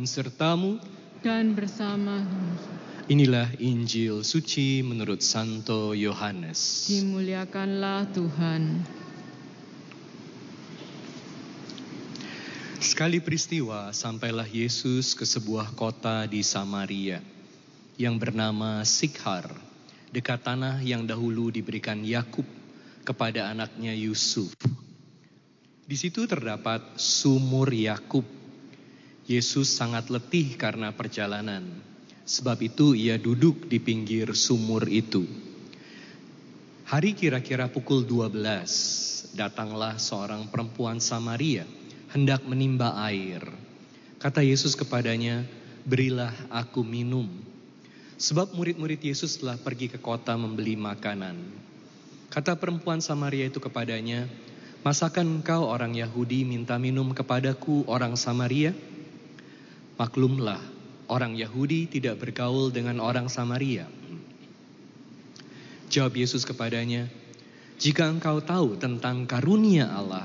Tuhan sertamu. dan bersama Inilah Injil suci menurut Santo Yohanes. dimuliakanlah Tuhan. Sekali peristiwa sampailah Yesus ke sebuah kota di Samaria yang bernama Sikhar, dekat tanah yang dahulu diberikan Yakub kepada anaknya Yusuf. Di situ terdapat sumur Yakub. Yesus sangat letih karena perjalanan. Sebab itu ia duduk di pinggir sumur itu. Hari kira-kira pukul 12, datanglah seorang perempuan Samaria hendak menimba air. Kata Yesus kepadanya, "Berilah aku minum." Sebab murid-murid Yesus telah pergi ke kota membeli makanan. Kata perempuan Samaria itu kepadanya, "Masakan engkau orang Yahudi minta minum kepadaku orang Samaria?" Maklumlah, orang Yahudi tidak bergaul dengan orang Samaria. Jawab Yesus kepadanya, "Jika engkau tahu tentang karunia Allah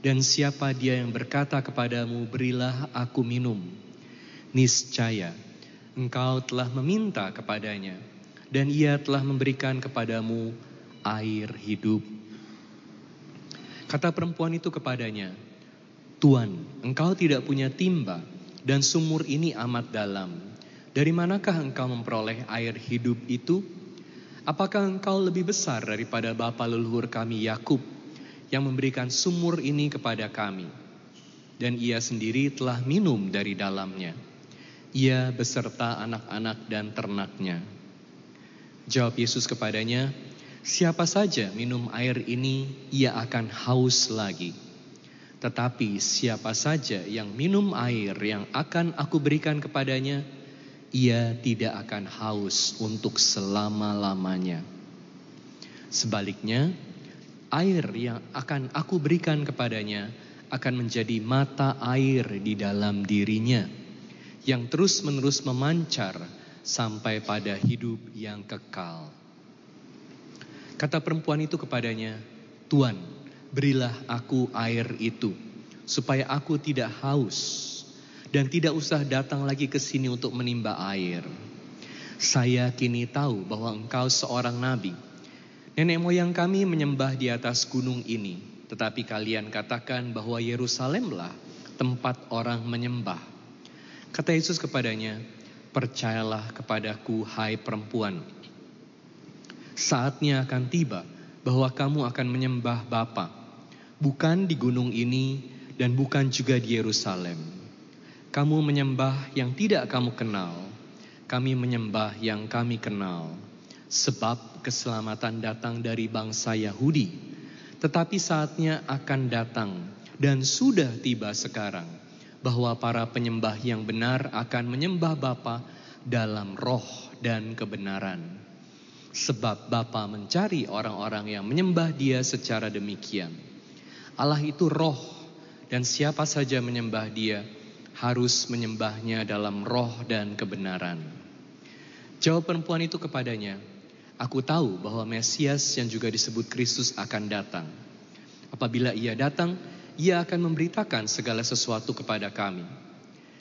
dan siapa Dia yang berkata kepadamu, 'Berilah aku minum,' niscaya engkau telah meminta kepadanya, dan Ia telah memberikan kepadamu air hidup." Kata perempuan itu kepadanya, "Tuan, engkau tidak punya timba, dan sumur ini amat dalam. Dari manakah engkau memperoleh air hidup itu? Apakah engkau lebih besar daripada bapa leluhur kami Yakub yang memberikan sumur ini kepada kami? Dan ia sendiri telah minum dari dalamnya. Ia beserta anak-anak dan ternaknya." Jawab Yesus kepadanya, "Siapa saja minum air ini, ia akan haus lagi." Tetapi siapa saja yang minum air yang akan aku berikan kepadanya, ia tidak akan haus untuk selama-lamanya. Sebaliknya, air yang akan aku berikan kepadanya akan menjadi mata air di dalam dirinya, yang terus-menerus memancar sampai pada hidup yang kekal. Kata perempuan itu kepadanya, "Tuan, berilah aku air itu, supaya aku tidak haus dan tidak usah datang lagi ke sini untuk menimba air. Saya kini tahu bahwa engkau seorang nabi. Nenek moyang kami menyembah di atas gunung ini, tetapi kalian katakan bahwa Yerusalemlah tempat orang menyembah." Kata Yesus kepadanya, "Percayalah kepadaku, hai perempuan. Saatnya akan tiba bahwa kamu akan menyembah Bapa, bukan di gunung ini dan bukan juga di Yerusalem. Kamu menyembah yang tidak kamu kenal, kami menyembah yang kami kenal. Sebab keselamatan datang dari bangsa Yahudi, tetapi saatnya akan datang dan sudah tiba sekarang bahwa para penyembah yang benar akan menyembah Bapa dalam roh dan kebenaran. Sebab Bapa mencari orang-orang yang menyembah Dia secara demikian. Allah itu roh dan siapa saja menyembah Dia harus menyembahnya dalam roh dan kebenaran. Jawab perempuan itu kepadanya, "Aku tahu bahwa Mesias yang juga disebut Kristus akan datang. Apabila Ia datang, Ia akan memberitakan segala sesuatu kepada kami."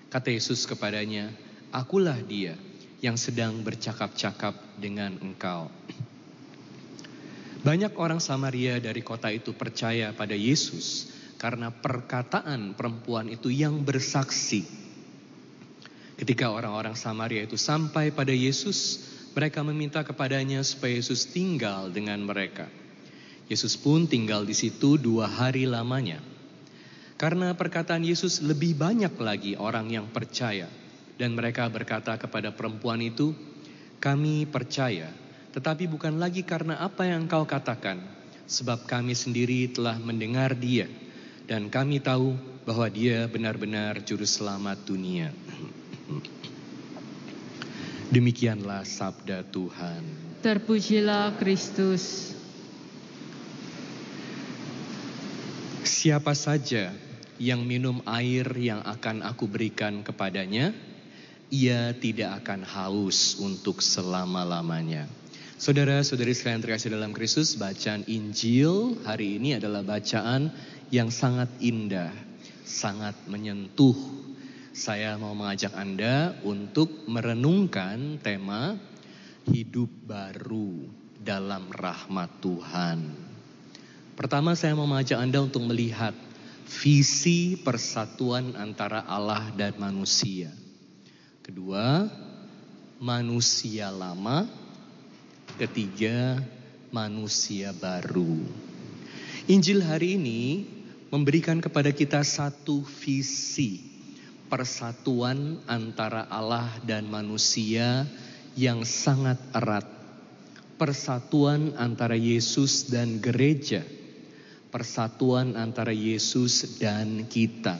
Kata Yesus kepadanya, "Akulah Dia yang sedang bercakap-cakap dengan engkau." Banyak orang Samaria dari kota itu percaya pada Yesus karena perkataan perempuan itu yang bersaksi. Ketika orang-orang Samaria itu sampai pada Yesus, mereka meminta kepadanya supaya Yesus tinggal dengan mereka. Yesus pun tinggal di situ dua hari lamanya. Karena perkataan Yesus lebih banyak lagi orang yang percaya. Dan mereka berkata kepada perempuan itu, kami percaya, tetapi bukan lagi karena apa yang engkau katakan. Sebab kami sendiri telah mendengar dia. Dan kami tahu bahwa dia benar-benar juru selamat dunia. Demikianlah sabda Tuhan. Terpujilah Kristus. Siapa saja yang minum air yang akan aku berikan kepadanya, ia tidak akan haus untuk selama-lamanya. Saudara-saudari sekalian terkasih dalam Kristus, bacaan Injil hari ini adalah bacaan yang sangat indah, sangat menyentuh, saya mau mengajak Anda untuk merenungkan tema hidup baru dalam rahmat Tuhan. Pertama saya mau mengajak Anda untuk melihat visi persatuan antara Allah dan manusia. Kedua, manusia lama. Ketiga, manusia baru. Injil hari ini memberikan kepada kita satu visi persatuan antara Allah dan manusia yang sangat erat. Persatuan antara Yesus dan gereja. Persatuan antara Yesus dan kita.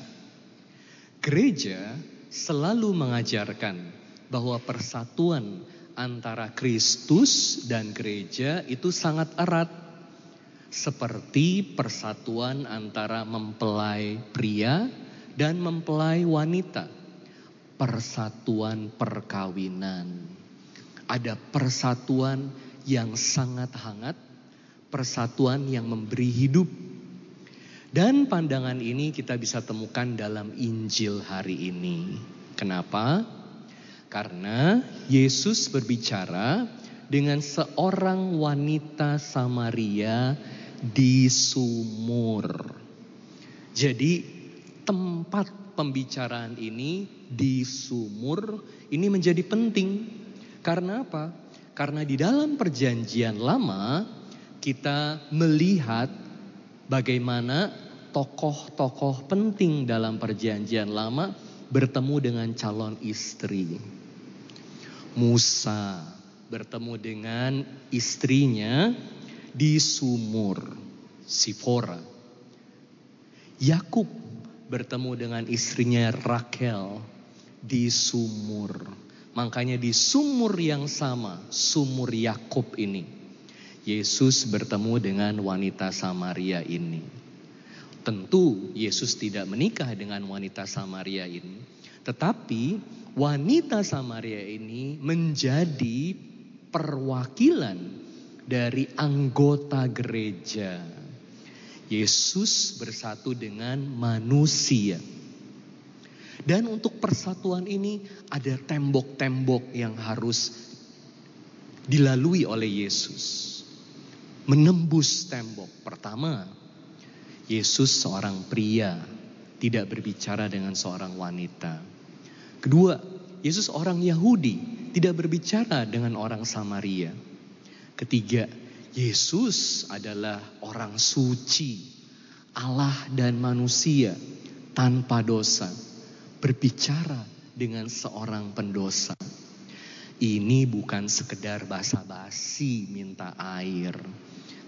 Gereja selalu mengajarkan bahwa persatuan antara Kristus dan gereja itu sangat erat seperti persatuan antara mempelai pria dan mempelai wanita. Persatuan perkawinan. Ada persatuan yang sangat hangat, persatuan yang memberi hidup. Dan pandangan ini kita bisa temukan dalam Injil hari ini. Kenapa? Karena Yesus berbicara dengan seorang wanita Samaria di sumur. Jadi tempat pembicaraan ini di sumur ini menjadi penting. Karena apa? Karena di dalam perjanjian lama kita melihat bagaimana tokoh-tokoh penting dalam perjanjian lama bertemu dengan calon istri. Musa bertemu dengan istrinya di sumur Sifora. Yakub bertemu dengan istrinya Rakel di sumur. Makanya di sumur yang sama, sumur Yakub ini, Yesus bertemu dengan wanita Samaria ini. Tentu Yesus tidak menikah dengan wanita Samaria ini, tetapi wanita Samaria ini menjadi perwakilan dari anggota gereja. Yesus bersatu dengan manusia. Dan untuk persatuan ini ada tembok-tembok yang harus dilalui oleh Yesus. Menembus tembok. Pertama, Yesus seorang pria, tidak berbicara dengan seorang wanita. Kedua, Yesus orang Yahudi, tidak berbicara dengan orang Samaria. Ketiga, Yesus adalah orang suci, Allah dan manusia tanpa dosa, berbicara dengan seorang pendosa. Ini bukan sekedar basa-basi minta air.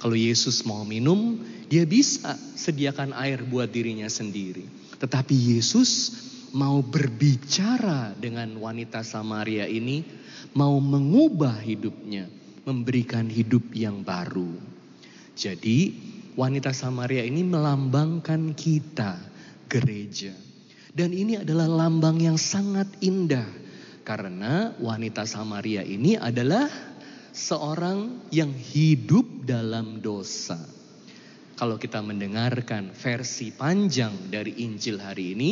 Kalau Yesus mau minum, dia bisa sediakan air buat dirinya sendiri. Tetapi Yesus mau berbicara dengan wanita Samaria ini, mau mengubah hidupnya memberikan hidup yang baru. Jadi wanita Samaria ini melambangkan kita, gereja. Dan ini adalah lambang yang sangat indah. Karena wanita Samaria ini adalah seorang yang hidup dalam dosa. Kalau kita mendengarkan versi panjang dari Injil hari ini,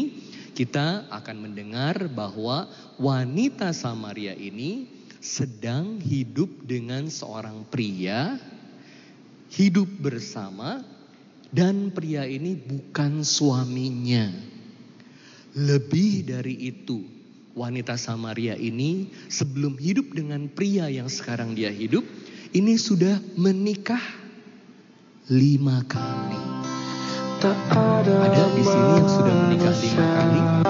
kita akan mendengar bahwa wanita Samaria ini sedang hidup dengan seorang pria, hidup bersama, dan pria ini bukan suaminya. Lebih dari itu, wanita Samaria ini sebelum hidup dengan pria yang sekarang dia hidup, ini sudah menikah lima kali. Ada di sini yang sudah menikah lima kali.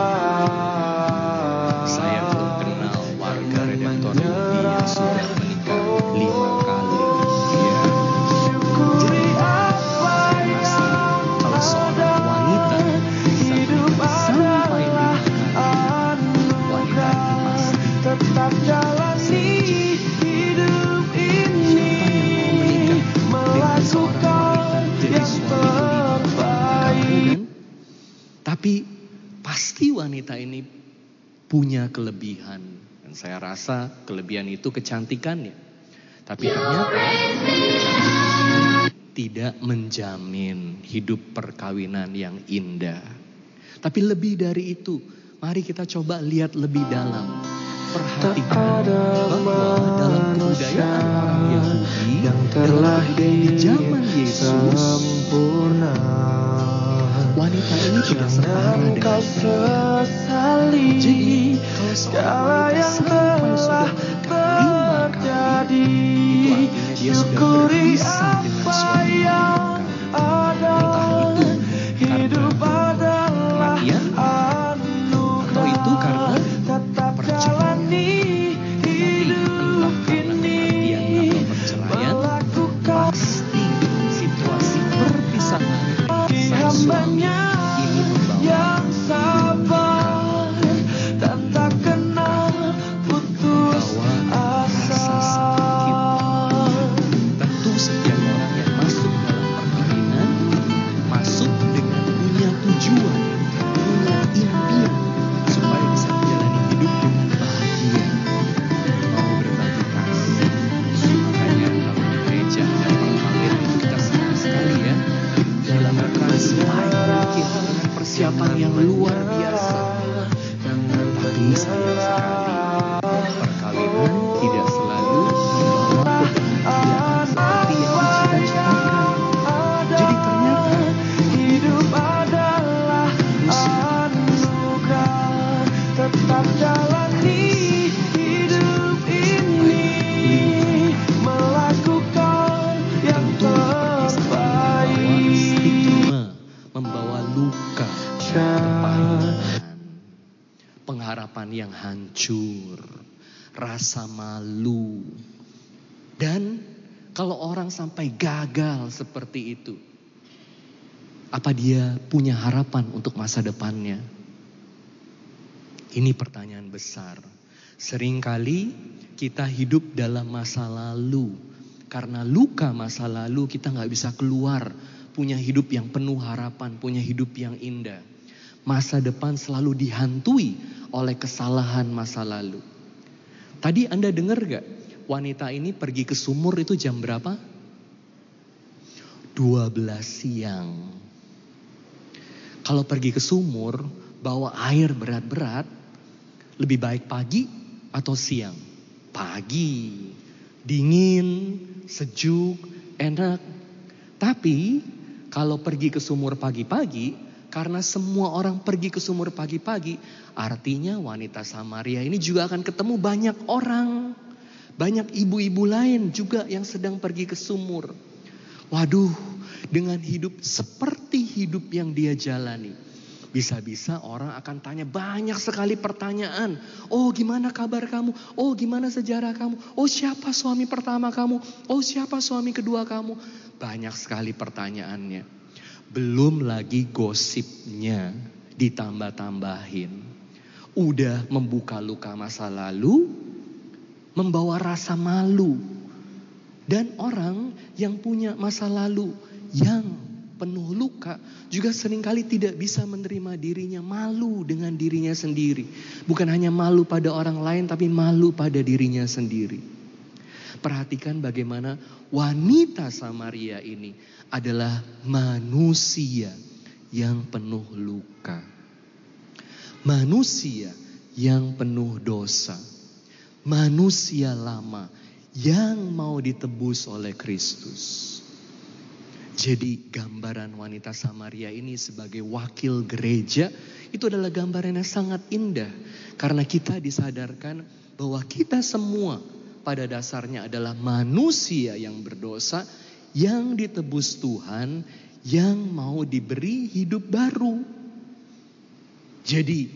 Wanita ini punya kelebihan. Dan saya rasa kelebihan itu kecantikannya. Tapi ternyata tidak menjamin hidup perkawinan yang indah. Tapi lebih dari itu, Mari kita coba lihat lebih dalam. Perhatikan bahwa dalam kebudayaan orang Yahudi yang terlahir di zaman Yesus, sempurna wanita ini tidak setara dengan sesali Jadi, kalau seorang segala yang sudah telah terjadi sudah Syukuri apa yang ada Hidup adalah di sang rasa malu. Dan kalau orang sampai gagal seperti itu, apa dia punya harapan untuk masa depannya? Ini pertanyaan besar. Seringkali kita hidup dalam masa lalu. Karena luka masa lalu kita nggak bisa keluar. Punya hidup yang penuh harapan, punya hidup yang indah. Masa depan selalu dihantui oleh kesalahan masa lalu. Tadi Anda dengar gak? Wanita ini pergi ke sumur itu jam berapa? 12 siang. Kalau pergi ke sumur, bawa air berat-berat, lebih baik pagi atau siang? Pagi. Dingin, sejuk, enak. Tapi kalau pergi ke sumur pagi-pagi, karena semua orang pergi ke sumur pagi-pagi, artinya wanita Samaria ini juga akan ketemu banyak orang. Banyak ibu-ibu lain juga yang sedang pergi ke sumur. Waduh, dengan hidup seperti hidup yang dia jalani. Bisa-bisa orang akan tanya banyak sekali pertanyaan. Oh gimana kabar kamu? Oh gimana sejarah kamu? Oh siapa suami pertama kamu? Oh siapa suami kedua kamu? Banyak sekali pertanyaannya. Belum lagi gosipnya ditambah-tambahin. Udah membuka luka masa lalu, membawa rasa malu. Dan orang yang punya masa lalu yang penuh luka juga sering kali tidak bisa menerima dirinya malu dengan dirinya sendiri. Bukan hanya malu pada orang lain tapi malu pada dirinya sendiri. Perhatikan bagaimana wanita Samaria ini adalah manusia yang penuh luka. Manusia yang penuh dosa. Manusia lama yang mau ditebus oleh Kristus. Jadi gambaran wanita Samaria ini sebagai wakil gereja itu adalah gambaran yang sangat indah. Karena kita disadarkan bahwa kita semua pada dasarnya adalah manusia yang berdosa yang ditebus Tuhan yang mau diberi hidup baru. Jadi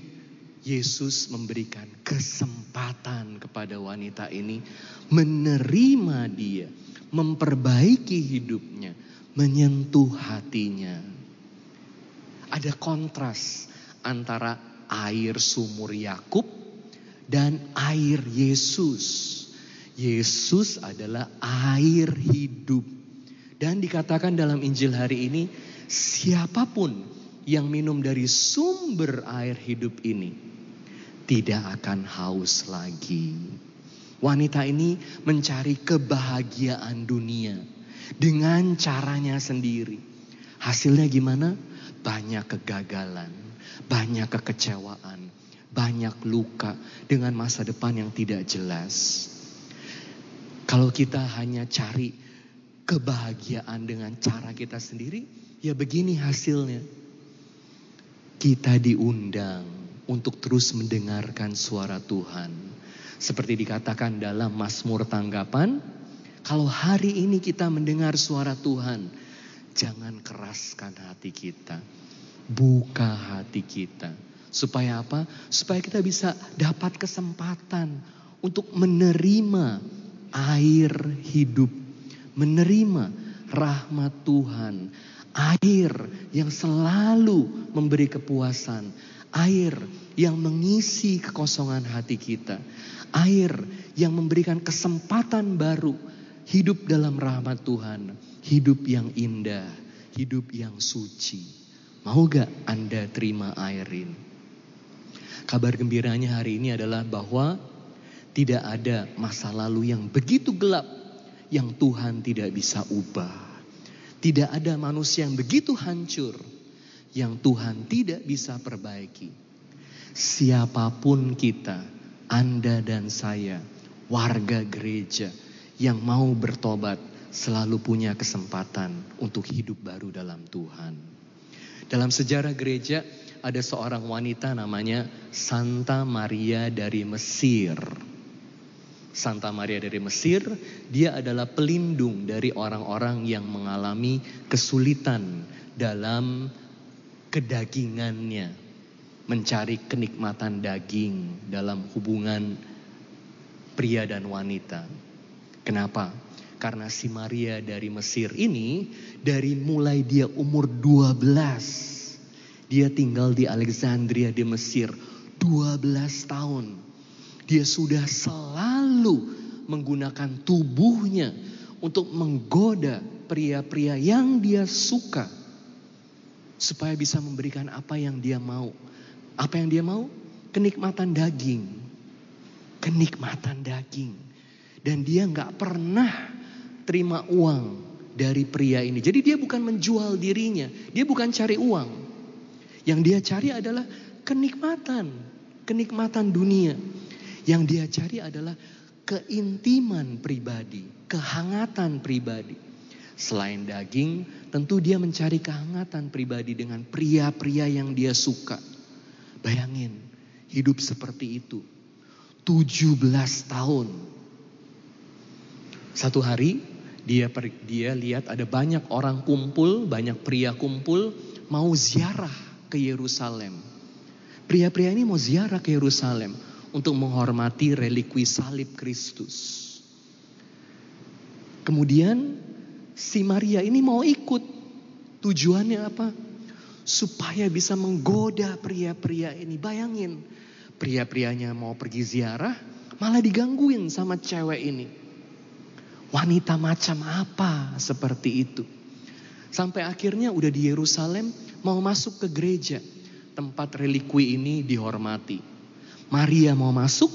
Yesus memberikan kesempatan kepada wanita ini menerima dia, memperbaiki hidupnya, menyentuh hatinya. Ada kontras antara air sumur Yakub dan air Yesus. Yesus adalah air hidup. Dan dikatakan dalam Injil hari ini, siapa pun yang minum dari sumber air hidup ini tidak akan haus lagi. Wanita ini mencari kebahagiaan dunia dengan caranya sendiri. Hasilnya gimana? Banyak kegagalan, banyak kekecewaan, banyak luka, dengan masa depan yang tidak jelas. Kalau kita hanya cari kebahagiaan dengan cara kita sendiri, ya begini hasilnya. Kita diundang untuk terus mendengarkan suara Tuhan. Seperti dikatakan dalam Mazmur tanggapan, kalau hari ini kita mendengar suara Tuhan, jangan keraskan hati kita. Buka hati kita. Supaya apa? Supaya kita bisa dapat kesempatan untuk menerima air hidup, menerima rahmat Tuhan, air yang selalu memberi kepuasan, air yang mengisi kekosongan hati kita, air yang memberikan kesempatan baru hidup dalam rahmat Tuhan, hidup yang indah, hidup yang suci. Mau gak Anda terima air ini? Kabar gembiranya hari ini adalah bahwa tidak ada masa lalu yang begitu gelap yang Tuhan tidak bisa ubah. Tidak ada manusia yang begitu hancur yang Tuhan tidak bisa perbaiki. Siapa pun kita, Anda dan saya, warga gereja yang mau bertobat selalu punya kesempatan untuk hidup baru dalam Tuhan. Dalam sejarah gereja ada seorang wanita namanya Santa Maria dari Mesir. Santa Maria dari Mesir, dia adalah pelindung dari orang-orang yang mengalami kesulitan dalam kedagingannya, mencari kenikmatan daging dalam hubungan pria dan wanita. Kenapa? Karena si Maria dari Mesir ini dari mulai dia umur 12 dia tinggal di Alexandria di Mesir 12 tahun dia sudah selalu menggunakan tubuhnya untuk menggoda pria-pria yang dia suka. Supaya bisa memberikan apa yang dia mau. Apa yang dia mau? Kenikmatan daging. Kenikmatan daging. Dan dia nggak pernah terima uang dari pria ini. Jadi dia bukan menjual dirinya. Dia bukan cari uang. Yang dia cari adalah kenikmatan. Kenikmatan dunia. Yang dia cari adalah keintiman pribadi, kehangatan pribadi. Selain daging, tentu dia mencari kehangatan pribadi dengan pria-pria yang dia suka. Bayangin, hidup seperti itu. 17 tahun. Satu hari dia dia lihat ada banyak orang kumpul, banyak pria kumpul mau ziarah ke Yerusalem. Pria-pria ini mau ziarah ke Yerusalem untuk menghormati relikwi salib Kristus. Kemudian si Maria ini mau ikut. Tujuannya apa? Supaya bisa menggoda pria-pria ini. Bayangin, pria-prianya mau pergi ziarah, malah digangguin sama cewek ini. Wanita macam apa seperti itu? Sampai akhirnya udah di Yerusalem mau masuk ke gereja. Tempat relikwi ini dihormati. Maria mau masuk,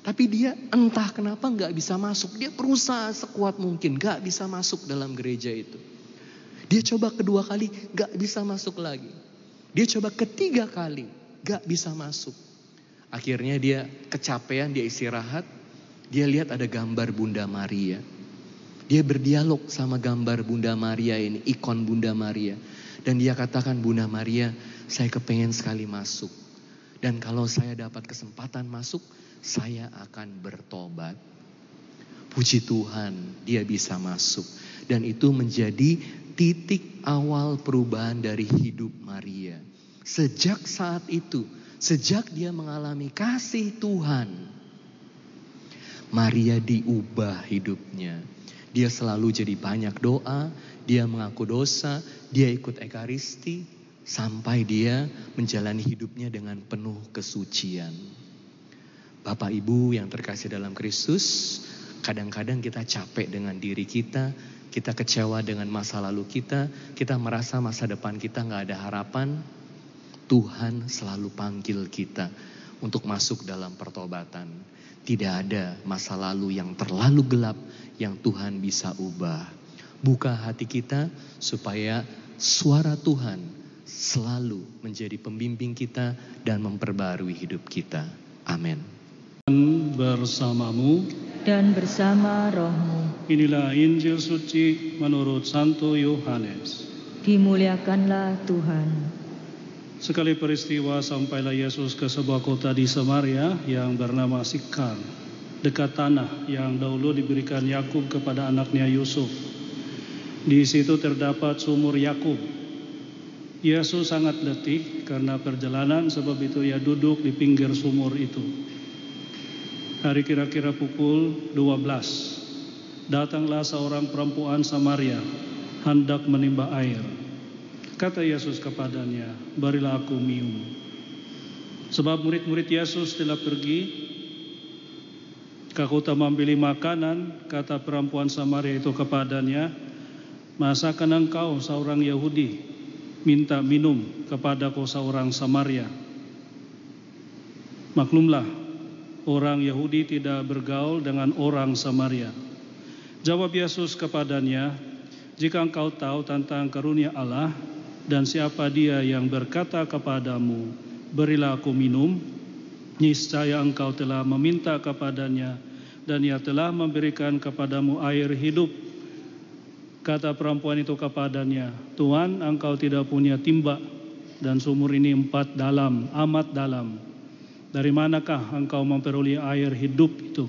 tapi dia entah kenapa nggak bisa masuk. Dia berusaha sekuat mungkin, nggak bisa masuk dalam gereja itu. Dia coba kedua kali, nggak bisa masuk lagi. Dia coba ketiga kali, nggak bisa masuk. Akhirnya dia kecapean, dia istirahat. Dia lihat ada gambar Bunda Maria. Dia berdialog sama gambar Bunda Maria ini, ikon Bunda Maria. Dan dia katakan, Bunda Maria, saya kepengen sekali masuk. Dan kalau saya dapat kesempatan masuk, saya akan bertobat. Puji Tuhan, dia bisa masuk. Dan itu menjadi titik awal perubahan dari hidup Maria. Sejak saat itu, sejak dia mengalami kasih Tuhan, Maria diubah hidupnya. Dia selalu jadi banyak doa, dia mengaku dosa, dia ikut ekaristi, sampai dia menjalani hidupnya dengan penuh kesucian. Bapak Ibu yang terkasih dalam Kristus, kadang-kadang kita capek dengan diri kita, kita kecewa dengan masa lalu kita, kita merasa masa depan kita nggak ada harapan. Tuhan selalu panggil kita untuk masuk dalam pertobatan. Tidak ada masa lalu yang terlalu gelap yang Tuhan bisa ubah. Buka hati kita supaya suara Tuhan selalu menjadi pembimbing kita dan memperbarui hidup kita. Amin. bersamamu. Dan bersama rohmu. Inilah Injil suci menurut Santo Yohanes. Dimuliakanlah Tuhan. Sekali peristiwa sampailah Yesus ke sebuah kota di Samaria yang bernama Sikar, dekat tanah yang dahulu diberikan Yakub kepada anaknya Yusuf. Di situ terdapat sumur Yakub. Yesus sangat letih karena perjalanan sebab itu ia duduk di pinggir sumur itu. Hari kira-kira pukul 12. Datanglah seorang perempuan Samaria hendak menimba air. Kata Yesus kepadanya, "Berilah aku minum." Sebab murid-murid Yesus telah pergi ke kota membeli makanan, kata perempuan Samaria itu kepadanya, "Masakan engkau seorang Yahudi minta minum kepadaku seorang Samaria?" Maklumlah, orang Yahudi tidak bergaul dengan orang Samaria. Jawab Yesus kepadanya, "Jika engkau tahu tentang karunia Allah dan siapa Dia yang berkata kepadamu, 'Berilah aku minum,' niscaya engkau telah meminta kepadanya dan Ia telah memberikan kepadamu air hidup." Kata perempuan itu kepadanya, "Tuhan, engkau tidak punya timba dan sumur ini empat dalam, amat dalam. Dari manakah engkau memperoleh air hidup itu?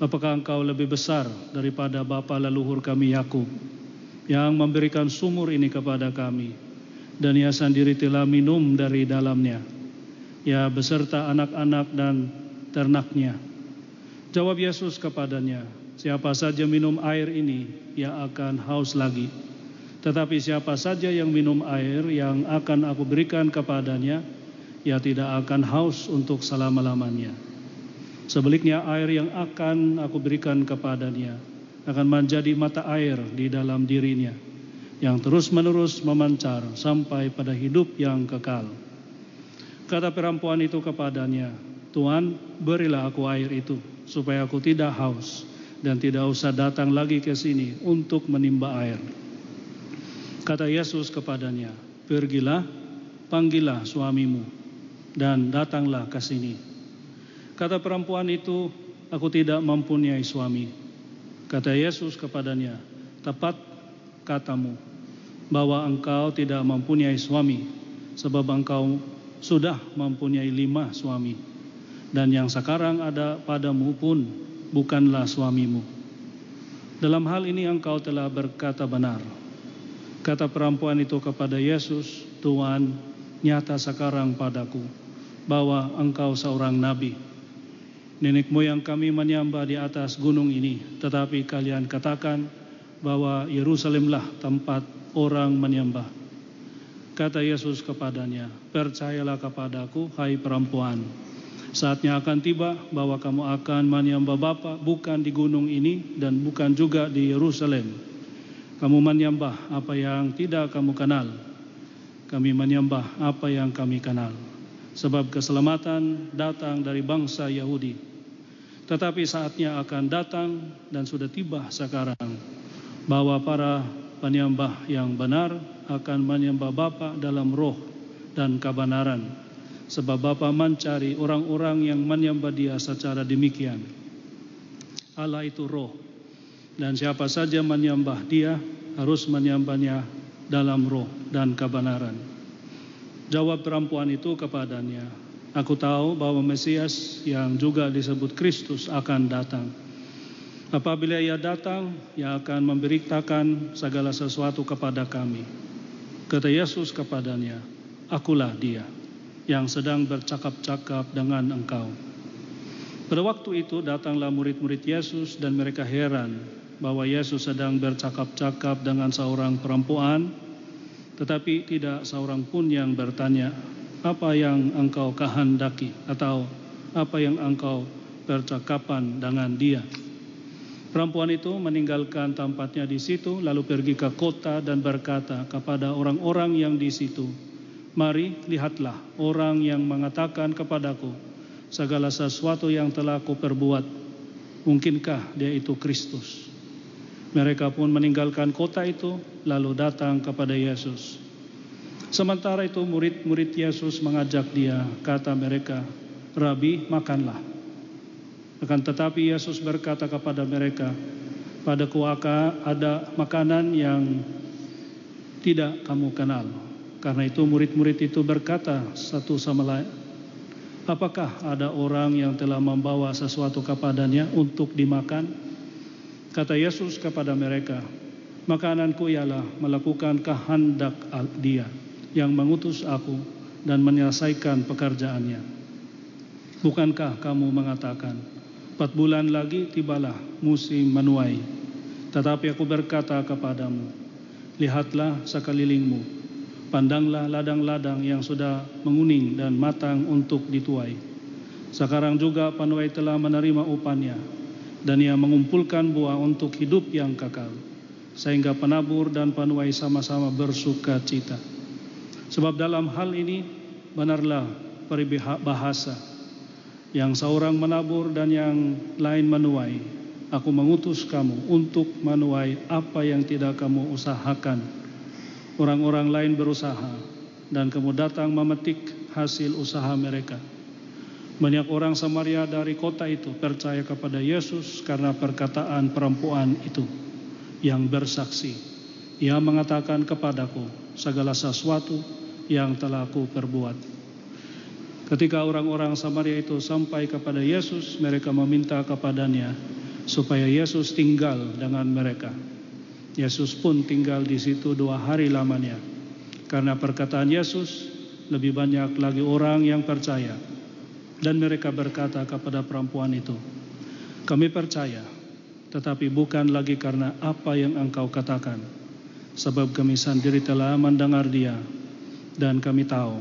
Apakah engkau lebih besar daripada bapa leluhur kami Yakub yang memberikan sumur ini kepada kami dan ia sendiri telah minum dari dalamnya, ya beserta anak-anak dan ternaknya?" Jawab Yesus kepadanya, "Siapa saja minum air ini, ia akan haus lagi. Tetapi siapa saja yang minum air yang akan aku berikan kepadanya, ia tidak akan haus untuk selama-lamanya. Sebaliknya air yang akan aku berikan kepadanya akan menjadi mata air di dalam dirinya yang terus-menerus memancar sampai pada hidup yang kekal. Kata perempuan itu kepadanya, Tuhan berilah aku air itu supaya aku tidak haus dan tidak usah datang lagi ke sini untuk menimba air. Kata Yesus kepadanya, pergilah, panggillah suamimu dan datanglah ke sini. Kata perempuan itu, aku tidak mempunyai suami. Kata Yesus kepadanya, tepat katamu bahwa engkau tidak mempunyai suami sebab engkau sudah mempunyai lima suami dan yang sekarang ada padamu pun bukanlah suamimu. Dalam hal ini engkau telah berkata benar. Kata perempuan itu kepada Yesus, Tuhan, nyata sekarang padaku bahwa engkau seorang nabi. Nenek moyang kami menyembah di atas gunung ini, tetapi kalian katakan bahwa Yerusalemlah tempat orang menyembah. Kata Yesus kepadanya, percayalah kepadaku, hai perempuan. Saatnya akan tiba bahwa kamu akan menyembah Bapa bukan di gunung ini dan bukan juga di Yerusalem. Kamu menyembah apa yang tidak kamu kenal. Kami menyembah apa yang kami kenal. Sebab keselamatan datang dari bangsa Yahudi. Tetapi saatnya akan datang dan sudah tiba sekarang bahwa para penyembah yang benar akan menyembah Bapa dalam roh dan kebenaran. Sebab Bapa mencari orang-orang yang menyembah dia secara demikian. Allah itu roh. Dan siapa saja menyembah dia harus menyembahnya dalam roh dan kebenaran. Jawab perempuan itu kepadanya, Aku tahu bahwa Mesias yang juga disebut Kristus akan datang. Apabila ia datang, ia akan memberitakan segala sesuatu kepada kami. Kata Yesus kepadanya, Akulah dia yang sedang bercakap-cakap dengan engkau. Pada waktu itu datanglah murid-murid Yesus dan mereka heran bahwa Yesus sedang bercakap-cakap dengan seorang perempuan, tetapi tidak seorang pun yang bertanya, apa yang engkau kehendaki atau apa yang engkau percakapan dengan dia. Perempuan itu meninggalkan tempatnya di situ lalu pergi ke kota dan berkata kepada orang-orang yang di situ, "Mari lihatlah orang yang mengatakan kepadaku segala sesuatu yang telah aku perbuat. Mungkinkah dia itu Kristus?" Mereka pun meninggalkan kota itu lalu datang kepada Yesus. Sementara itu murid-murid Yesus mengajak dia, kata mereka, Rabi, makanlah. Akan tetapi Yesus berkata kepada mereka, pada kuaka ada makanan yang tidak kamu kenal. Karena itu murid-murid itu berkata satu sama lain, apakah ada orang yang telah membawa sesuatu kepadanya untuk dimakan? Kata Yesus kepada mereka, makananku ialah melakukan kehendak dia yang mengutus aku dan menyelesaikan pekerjaannya. Bukankah kamu mengatakan, empat bulan lagi tibalah musim menuai. Tetapi aku berkata kepadamu, lihatlah sekelilingmu, pandanglah ladang-ladang yang sudah menguning dan matang untuk dituai. Sekarang juga penuai telah menerima upahnya, dan ia mengumpulkan buah untuk hidup yang kekal, sehingga penabur dan penuai sama-sama bersuka cita. Sebab dalam hal ini benarlah peribahasa yang seorang menabur dan yang lain menuai. Aku mengutus kamu untuk menuai apa yang tidak kamu usahakan. Orang-orang lain berusaha dan kamu datang memetik hasil usaha mereka. Banyak orang Samaria dari kota itu percaya kepada Yesus karena perkataan perempuan itu yang bersaksi. Ia mengatakan kepadaku segala sesuatu yang telah aku perbuat. Ketika orang-orang Samaria itu sampai kepada Yesus, mereka meminta kepadanya supaya Yesus tinggal dengan mereka. Yesus pun tinggal di situ dua hari lamanya. Karena perkataan Yesus, lebih banyak lagi orang yang percaya. Dan mereka berkata kepada perempuan itu, kami percaya, tetapi bukan lagi karena apa yang engkau katakan. Sebab kami sendiri telah mendengar dia dan kami tahu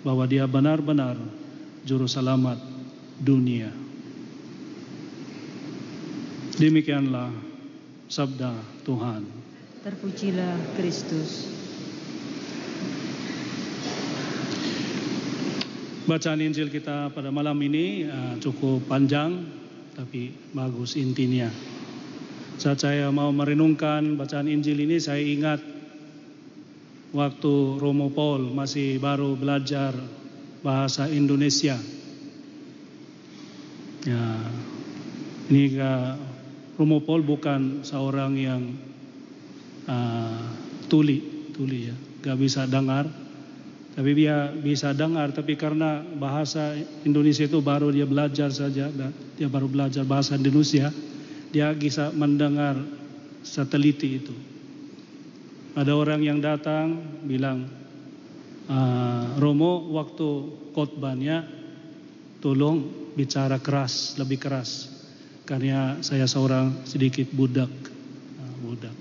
bahwa dia benar-benar juru selamat dunia. Demikianlah sabda Tuhan. Terpujilah Kristus. Bacaan Injil kita pada malam ini uh, cukup panjang tapi bagus intinya. Saat saya mau merenungkan bacaan Injil ini saya ingat waktu Romo Paul masih baru belajar bahasa Indonesia. Ya, ini Romo Paul bukan seorang yang uh, tuli, tuli ya, gak bisa dengar, tapi dia bisa dengar, tapi karena bahasa Indonesia itu baru dia belajar saja, dia baru belajar bahasa Indonesia, dia bisa mendengar sateliti itu. Ada orang yang datang bilang, uh, Romo waktu khotbahnya tolong bicara keras, lebih keras, karena saya seorang sedikit budak, uh, budak.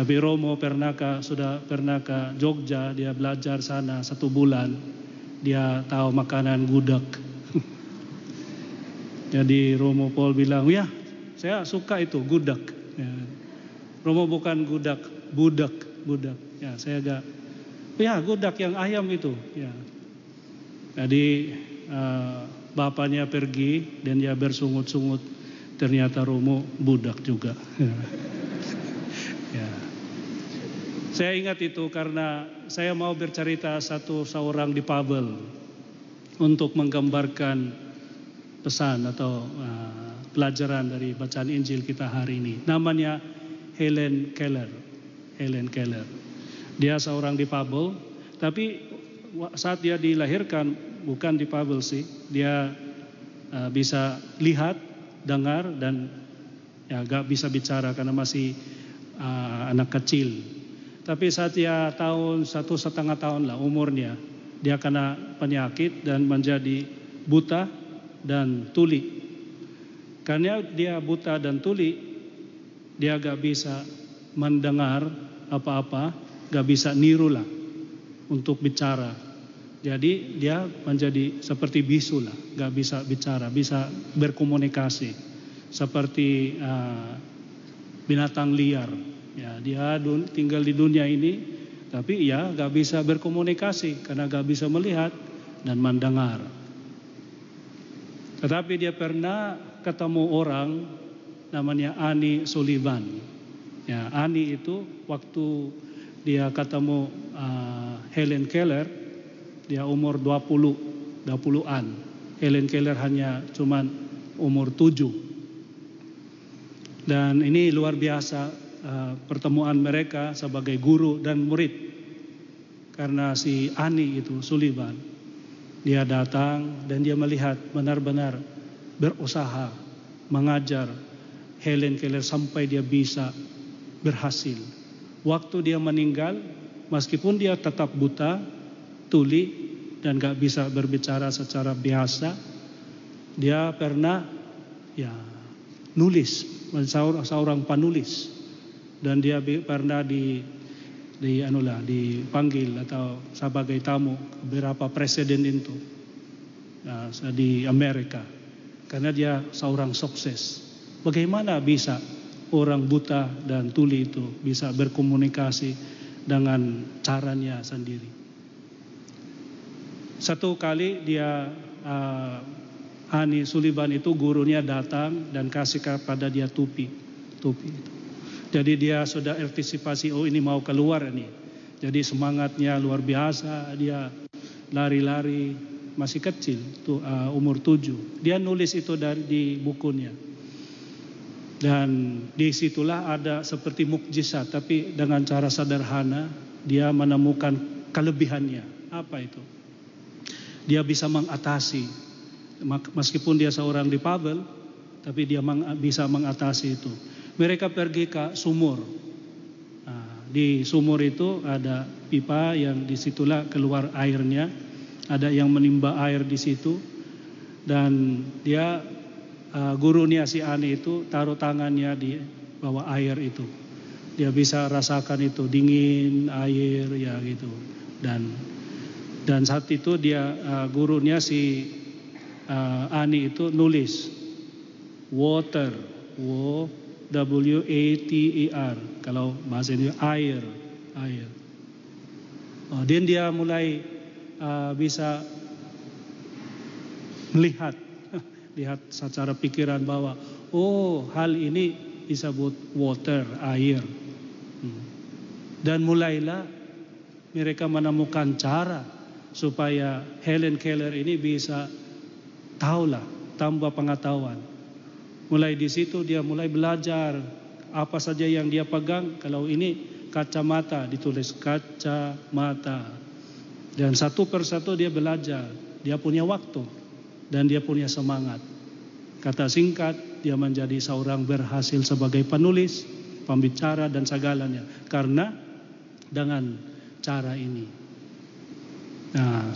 Tapi Romo pernah sudah pernah ke Jogja, dia belajar sana satu bulan, dia tahu makanan gudak. Jadi Romo Paul bilang, ya saya suka itu gudak. Ya. Romo bukan gudak, budak, budak. Ya saya agak, ya gudak yang ayam itu. Ya. Jadi uh, bapaknya pergi dan dia bersungut-sungut. Ternyata Romo budak juga. ya. Saya ingat itu karena saya mau bercerita satu seorang di Pabel untuk menggambarkan pesan atau uh, pelajaran dari bacaan Injil kita hari ini. Namanya Helen Keller. Helen Keller. Dia seorang di Pabel, tapi saat dia dilahirkan bukan di Pabel sih, dia uh, bisa lihat, dengar dan ya gak bisa bicara karena masih uh, anak kecil. Tapi saat dia tahun satu setengah tahun lah umurnya, dia kena penyakit dan menjadi buta dan tuli. Karena dia buta dan tuli, dia gak bisa mendengar apa-apa, gak bisa niru lah untuk bicara. Jadi dia menjadi seperti bisu lah, gak bisa bicara, bisa berkomunikasi seperti uh, binatang liar. Ya, dia tinggal di dunia ini, tapi ya gak bisa berkomunikasi karena gak bisa melihat dan mendengar. Tetapi dia pernah ketemu orang namanya Ani Sullivan. Ya, Ani itu waktu dia ketemu uh, Helen Keller, dia umur 20, 20-an. Helen Keller hanya cuman umur 7. Dan ini luar biasa uh, pertemuan mereka sebagai guru dan murid. Karena si Ani itu Sullivan, dia datang dan dia melihat benar-benar berusaha mengajar Helen Keller sampai dia bisa berhasil. Waktu dia meninggal, meskipun dia tetap buta, tuli dan gak bisa berbicara secara biasa, dia pernah ya nulis seorang penulis dan dia pernah di di anulah dipanggil atau sebagai tamu beberapa presiden itu ya, di Amerika karena dia seorang sukses. Bagaimana bisa orang buta dan tuli itu bisa berkomunikasi dengan caranya sendiri? Satu kali dia uh, Ani Sullivan itu gurunya datang dan kasih kepada dia tupi, tupi. Jadi dia sudah antisipasi, oh ini mau keluar ini. Jadi semangatnya luar biasa, dia lari-lari, masih kecil, tuh, uh, umur tujuh. Dia nulis itu dari di bukunya. Dan di situlah ada seperti mukjizat, tapi dengan cara sederhana dia menemukan kelebihannya. Apa itu? Dia bisa mengatasi, meskipun dia seorang difabel, tapi dia bisa mengatasi itu. Mereka pergi ke sumur. Nah, di sumur itu ada pipa yang di situlah keluar airnya. Ada yang menimba air di situ. Dan dia uh, gurunya si Ani itu taruh tangannya di bawah air itu. Dia bisa rasakan itu dingin air ya gitu. Dan dan saat itu dia uh, gurunya si uh, Ani itu nulis. Water, wo W A T E R. Kalau bahasa ini air. Air. Oh, dan dia mulai uh, bisa melihat. Lihat secara pikiran bahwa oh hal ini disebut water air. Hmm. dan mulailah mereka menemukan cara supaya Helen Keller ini bisa tahulah tambah pengetahuan Mulai di situ dia mulai belajar apa saja yang dia pegang. Kalau ini kacamata ditulis kacamata. Dan satu persatu dia belajar. Dia punya waktu dan dia punya semangat. Kata singkat, dia menjadi seorang berhasil sebagai penulis, pembicara dan segalanya. Karena dengan cara ini. Nah,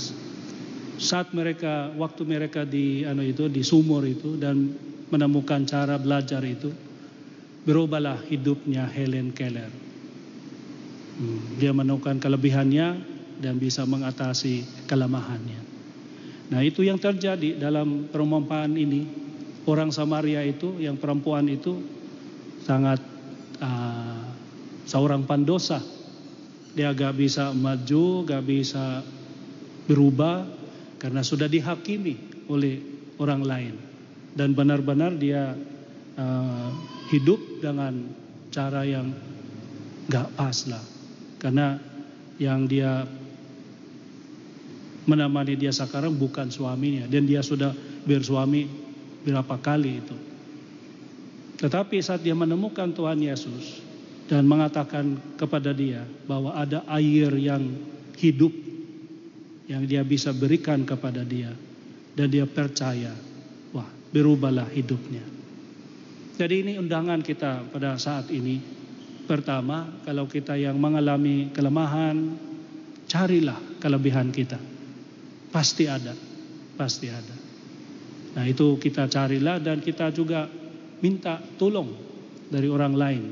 saat mereka waktu mereka di anu itu di sumur itu dan menemukan cara belajar itu, berubahlah hidupnya Helen Keller. Hmm, dia menemukan kelebihannya dan bisa mengatasi kelemahannya. Nah itu yang terjadi dalam permompaan ini. Orang Samaria itu, yang perempuan itu sangat uh, seorang pandosa. Dia gak bisa maju, gak bisa berubah karena sudah dihakimi oleh orang lain. Dan benar-benar dia uh, hidup dengan cara yang gak pas lah. Karena yang dia menemani dia sekarang bukan suaminya. Dan dia sudah bersuami berapa kali itu. Tetapi saat dia menemukan Tuhan Yesus dan mengatakan kepada dia bahwa ada air yang hidup yang dia bisa berikan kepada dia dan dia percaya berubahlah hidupnya. Jadi ini undangan kita pada saat ini. Pertama, kalau kita yang mengalami kelemahan, carilah kelebihan kita. Pasti ada, pasti ada. Nah itu kita carilah dan kita juga minta tolong dari orang lain.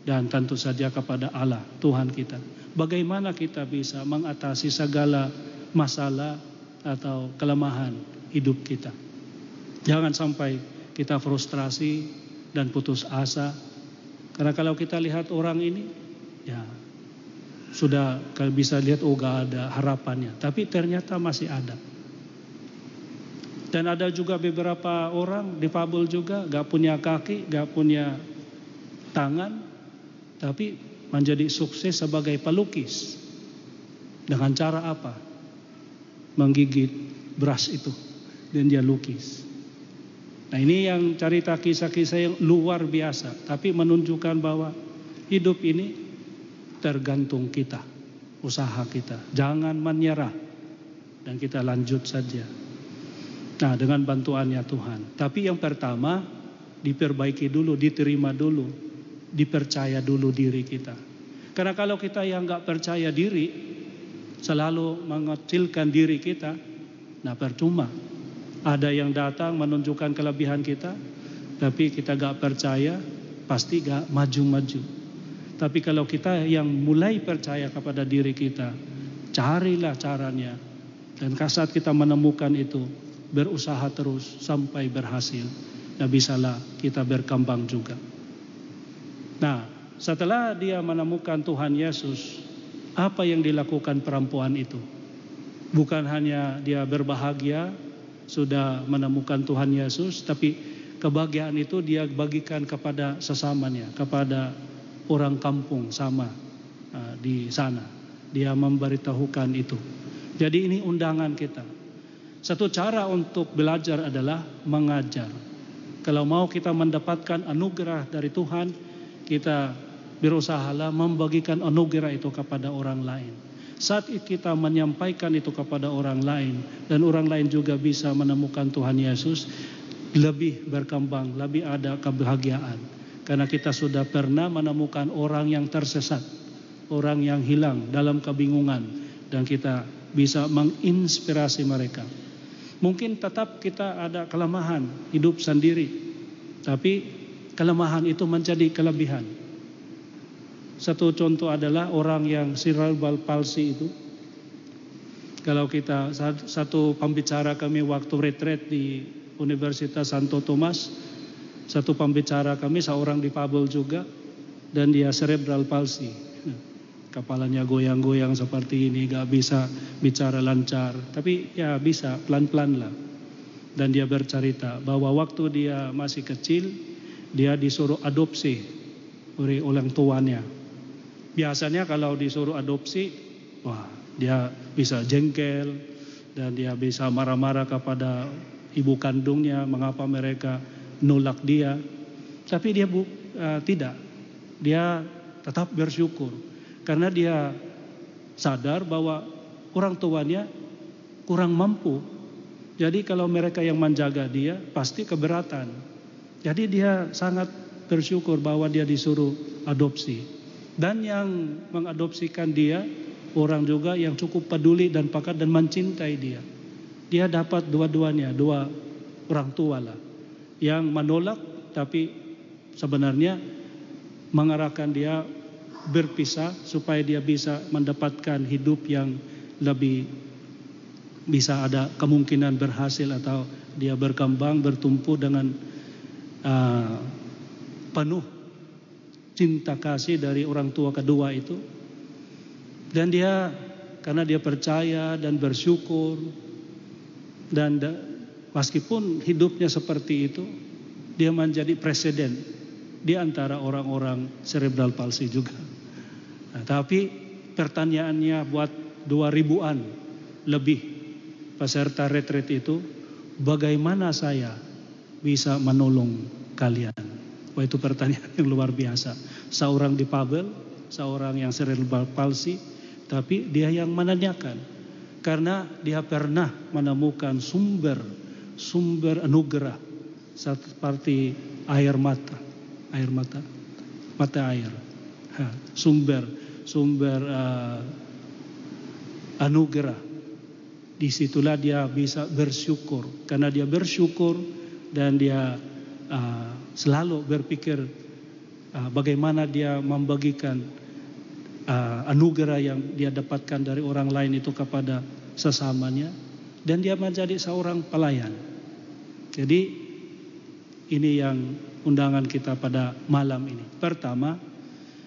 Dan tentu saja kepada Allah, Tuhan kita. Bagaimana kita bisa mengatasi segala masalah atau kelemahan hidup kita. Jangan sampai kita frustrasi dan putus asa. Karena kalau kita lihat orang ini, ya sudah bisa lihat oh gak ada harapannya. Tapi ternyata masih ada. Dan ada juga beberapa orang difabel juga, gak punya kaki, gak punya tangan, tapi menjadi sukses sebagai pelukis. Dengan cara apa? Menggigit beras itu dan dia lukis. Nah ini yang cerita kisah-kisah yang luar biasa, tapi menunjukkan bahwa hidup ini tergantung kita, usaha kita. Jangan menyerah dan kita lanjut saja. Nah dengan bantuannya Tuhan. Tapi yang pertama diperbaiki dulu, diterima dulu, dipercaya dulu diri kita. Karena kalau kita yang nggak percaya diri, selalu mengecilkan diri kita, nah percuma. Ada yang datang menunjukkan kelebihan kita, tapi kita gak percaya, pasti gak maju-maju. Tapi kalau kita yang mulai percaya kepada diri kita, carilah caranya. Dan saat kita menemukan itu, berusaha terus sampai berhasil. Dan bisalah kita berkembang juga. Nah, setelah dia menemukan Tuhan Yesus, apa yang dilakukan perempuan itu? Bukan hanya dia berbahagia sudah menemukan Tuhan Yesus, tapi kebahagiaan itu dia bagikan kepada sesamanya, kepada orang kampung sama uh, di sana. Dia memberitahukan itu. Jadi ini undangan kita. Satu cara untuk belajar adalah mengajar. Kalau mau kita mendapatkan anugerah dari Tuhan, kita berusahalah membagikan anugerah itu kepada orang lain. Saat kita menyampaikan itu kepada orang lain dan orang lain juga bisa menemukan Tuhan Yesus, lebih berkembang, lebih ada kebahagiaan. Karena kita sudah pernah menemukan orang yang tersesat, orang yang hilang dalam kebingungan dan kita bisa menginspirasi mereka. Mungkin tetap kita ada kelemahan hidup sendiri, tapi kelemahan itu menjadi kelebihan. Satu contoh adalah orang yang cerebral palsy itu. Kalau kita satu pembicara kami waktu retreat di Universitas Santo Thomas, satu pembicara kami seorang difabel juga dan dia cerebral palsy. Kepalanya goyang-goyang seperti ini, gak bisa bicara lancar, tapi ya bisa pelan-pelan lah. Dan dia bercerita bahwa waktu dia masih kecil, dia disuruh adopsi oleh orang tuanya Biasanya kalau disuruh adopsi, wah dia bisa jengkel dan dia bisa marah-marah kepada ibu kandungnya mengapa mereka nolak dia. Tapi dia bu, uh, tidak, dia tetap bersyukur karena dia sadar bahwa orang tuanya kurang mampu. Jadi kalau mereka yang menjaga dia pasti keberatan. Jadi dia sangat bersyukur bahwa dia disuruh adopsi. Dan yang mengadopsikan dia orang juga yang cukup peduli dan pakat dan mencintai dia. Dia dapat dua-duanya, dua orang tua lah. Yang menolak tapi sebenarnya mengarahkan dia berpisah supaya dia bisa mendapatkan hidup yang lebih bisa ada kemungkinan berhasil atau dia berkembang bertumpu dengan uh, penuh cinta kasih dari orang tua kedua itu. Dan dia karena dia percaya dan bersyukur dan meskipun hidupnya seperti itu, dia menjadi presiden di antara orang-orang cerebral palsy juga. Nah, tapi pertanyaannya buat dua ribuan lebih peserta retreat itu, bagaimana saya bisa menolong kalian? Wah itu pertanyaan yang luar biasa. Seorang di Pabel, seorang yang cerebral palsy, tapi dia yang menanyakan. Karena dia pernah menemukan sumber, sumber anugerah seperti air mata, air mata, mata air, ha, sumber, sumber uh, anugerah. Di situlah dia bisa bersyukur, karena dia bersyukur dan dia uh, selalu berpikir uh, bagaimana dia membagikan uh, anugerah yang dia dapatkan dari orang lain itu kepada sesamanya dan dia menjadi seorang pelayan. Jadi ini yang undangan kita pada malam ini. Pertama,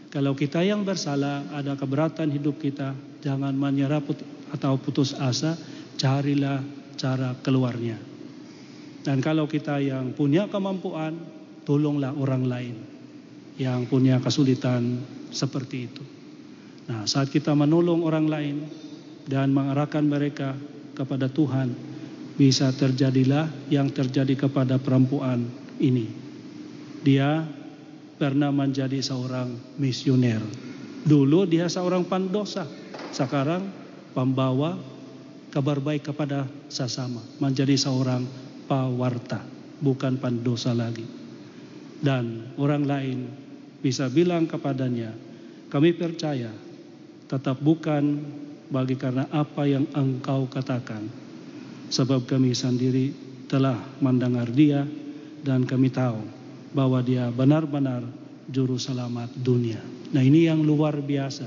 kalau kita yang bersalah ada keberatan hidup kita, jangan menyerah atau putus asa, carilah cara keluarnya. Dan kalau kita yang punya kemampuan, tolonglah orang lain yang punya kesulitan seperti itu. Nah, saat kita menolong orang lain, dan mengarahkan mereka kepada Tuhan, bisa terjadilah yang terjadi kepada perempuan ini. Dia pernah menjadi seorang misioner. Dulu dia seorang pandosa, sekarang pembawa kabar baik kepada sesama, menjadi seorang pawarta, bukan pandosa lagi. Dan orang lain bisa bilang kepadanya, kami percaya, tetap bukan bagi karena apa yang engkau katakan. Sebab kami sendiri telah mendengar dia dan kami tahu bahwa dia benar-benar juru selamat dunia. Nah ini yang luar biasa.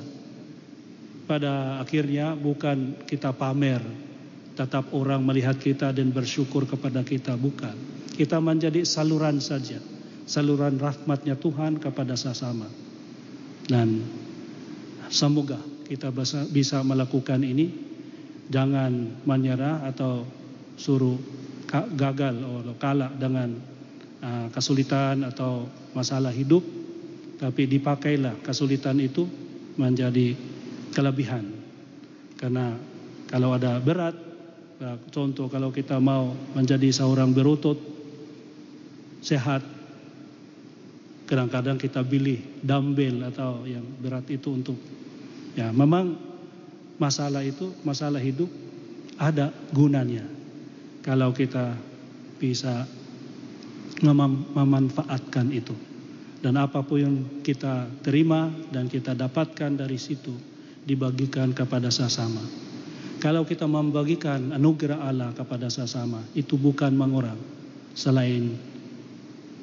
Pada akhirnya bukan kita pamer, tetap orang melihat kita dan bersyukur kepada kita, bukan. Kita menjadi saluran saja, saluran rahmatnya Tuhan kepada sesama. Dan semoga kita bisa, melakukan ini, jangan menyerah atau suruh gagal atau kalah dengan kesulitan atau masalah hidup, tapi dipakailah kesulitan itu menjadi kelebihan. Karena kalau ada berat, uh, contoh kalau kita mau menjadi seorang berutut sehat, kadang-kadang kita pilih dumbbell atau yang berat itu untuk ya memang masalah itu masalah hidup ada gunanya. Kalau kita bisa mem memanfaatkan itu. Dan apa pun yang kita terima dan kita dapatkan dari situ dibagikan kepada sesama kalau kita membagikan anugerah Allah kepada sesama itu bukan mengurang selain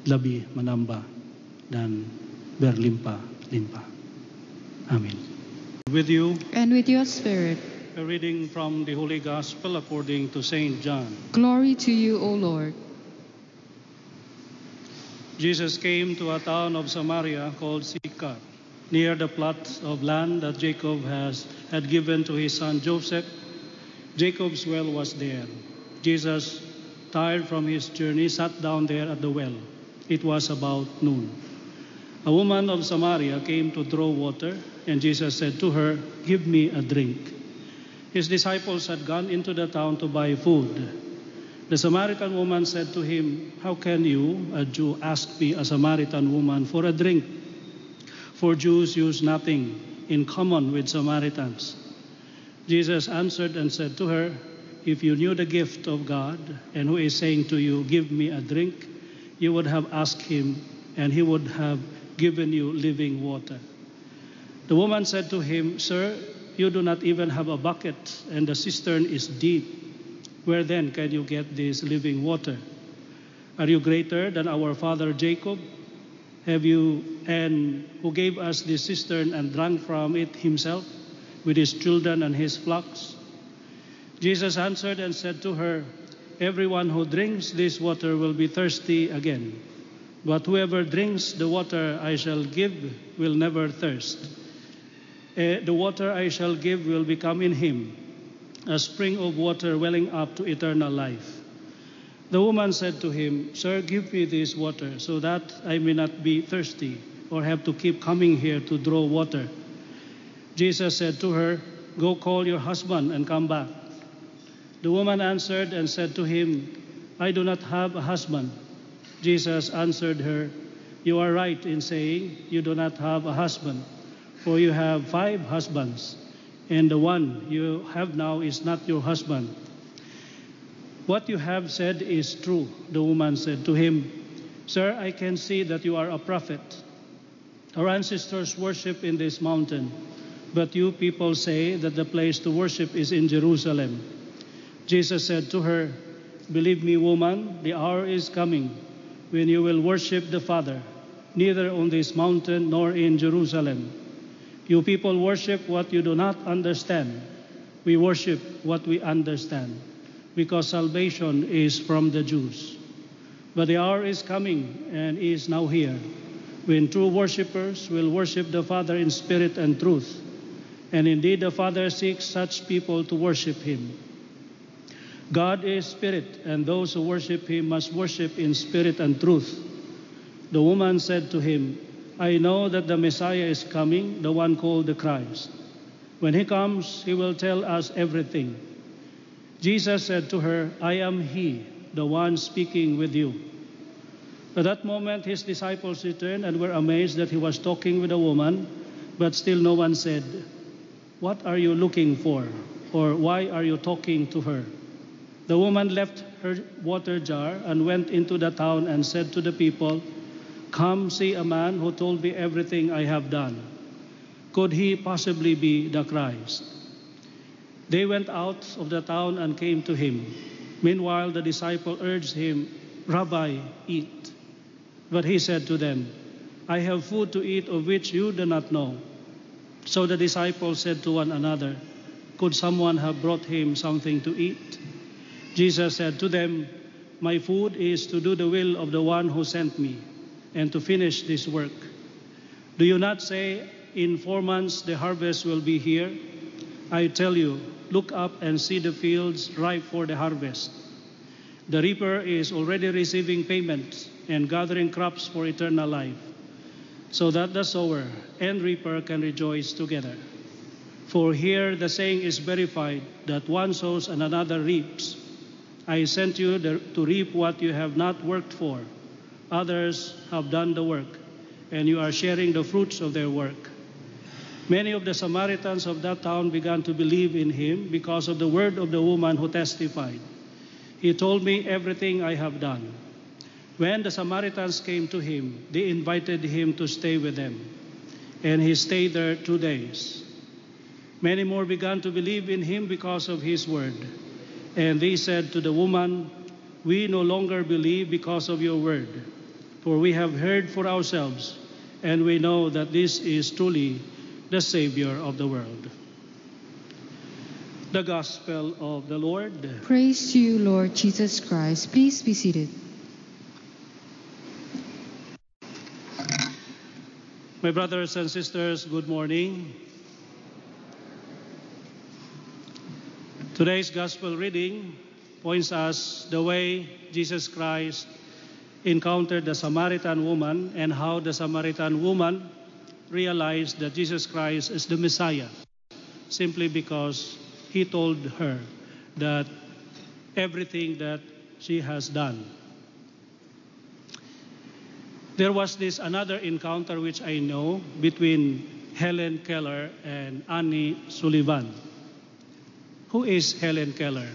lebih menambah dan berlimpah-limpah. Amin. With you, And with your spirit, a reading from the Holy Gospel according to Saint John. glory to you, O Lord. Jesus came to a town of Samaria called Sychar, near the plot of land that Jacob has had given to his son Joseph. Jacob's well was there. Jesus, tired from his journey, sat down there at the well. It was about noon. A woman of Samaria came to draw water, and Jesus said to her, Give me a drink. His disciples had gone into the town to buy food. The Samaritan woman said to him, How can you, a Jew, ask me, a Samaritan woman, for a drink? For Jews use nothing in common with Samaritans. Jesus answered and said to her, If you knew the gift of God and who is saying to you, Give me a drink, you would have asked him, and he would have given you living water. The woman said to him, Sir, you do not even have a bucket, and the cistern is deep. Where then can you get this living water? Are you greater than our father Jacob? Have you, and who gave us this cistern and drank from it himself, with his children and his flocks? Jesus answered and said to her, Everyone who drinks this water will be thirsty again. But whoever drinks the water I shall give will never thirst. Eh, the water I shall give will become in him a spring of water welling up to eternal life. The woman said to him, Sir, give me this water so that I may not be thirsty or have to keep coming here to draw water. Jesus said to her, Go call your husband and come back. The woman answered and said to him, I do not have a husband. Jesus answered her, You are right in saying you do not have a husband, for you have five husbands, and the one you have now is not your husband. What you have said is true, the woman said to him. Sir, I can see that you are a prophet. Our ancestors worship in this mountain, but you people say that the place to worship is in Jerusalem. Jesus said to her, Believe me, woman, the hour is coming when you will worship the Father, neither on this mountain nor in Jerusalem. You people worship what you do not understand. We worship what we understand, because salvation is from the Jews. But the hour is coming and is now here when true worshippers will worship the Father in spirit and truth. And indeed, the Father seeks such people to worship Him. God is spirit, and those who worship Him must worship in spirit and truth. The woman said to him, I know that the Messiah is coming, the one called the Christ. When he comes, he will tell us everything. Jesus said to her, I am he, the one speaking with you. At that moment, his disciples returned and were amazed that he was talking with a woman, but still no one said, What are you looking for? Or why are you talking to her? The woman left her water jar and went into the town and said to the people, Come see a man who told me everything I have done. Could he possibly be the Christ? They went out of the town and came to him. Meanwhile, the disciple urged him, Rabbi, eat. But he said to them, I have food to eat of which you do not know. So the disciples said to one another, Could someone have brought him something to eat? Jesus said to them, My food is to do the will of the one who sent me and to finish this work. Do you not say, In four months the harvest will be here? I tell you, look up and see the fields ripe for the harvest. The reaper is already receiving payment and gathering crops for eternal life, so that the sower and reaper can rejoice together. For here the saying is verified that one sows and another reaps. I sent you to reap what you have not worked for. Others have done the work, and you are sharing the fruits of their work. Many of the Samaritans of that town began to believe in him because of the word of the woman who testified. He told me everything I have done. When the Samaritans came to him, they invited him to stay with them, and he stayed there two days. Many more began to believe in him because of his word. And they said to the woman, We no longer believe because of your word, for we have heard for ourselves, and we know that this is truly the Savior of the world. The Gospel of the Lord. Praise to you, Lord Jesus Christ. Please be seated. My brothers and sisters, good morning. Today's Gospel reading points us the way Jesus Christ encountered the Samaritan woman and how the Samaritan woman realized that Jesus Christ is the Messiah simply because he told her that everything that she has done. There was this another encounter which I know between Helen Keller and Annie Sullivan. Who is Helen Keller?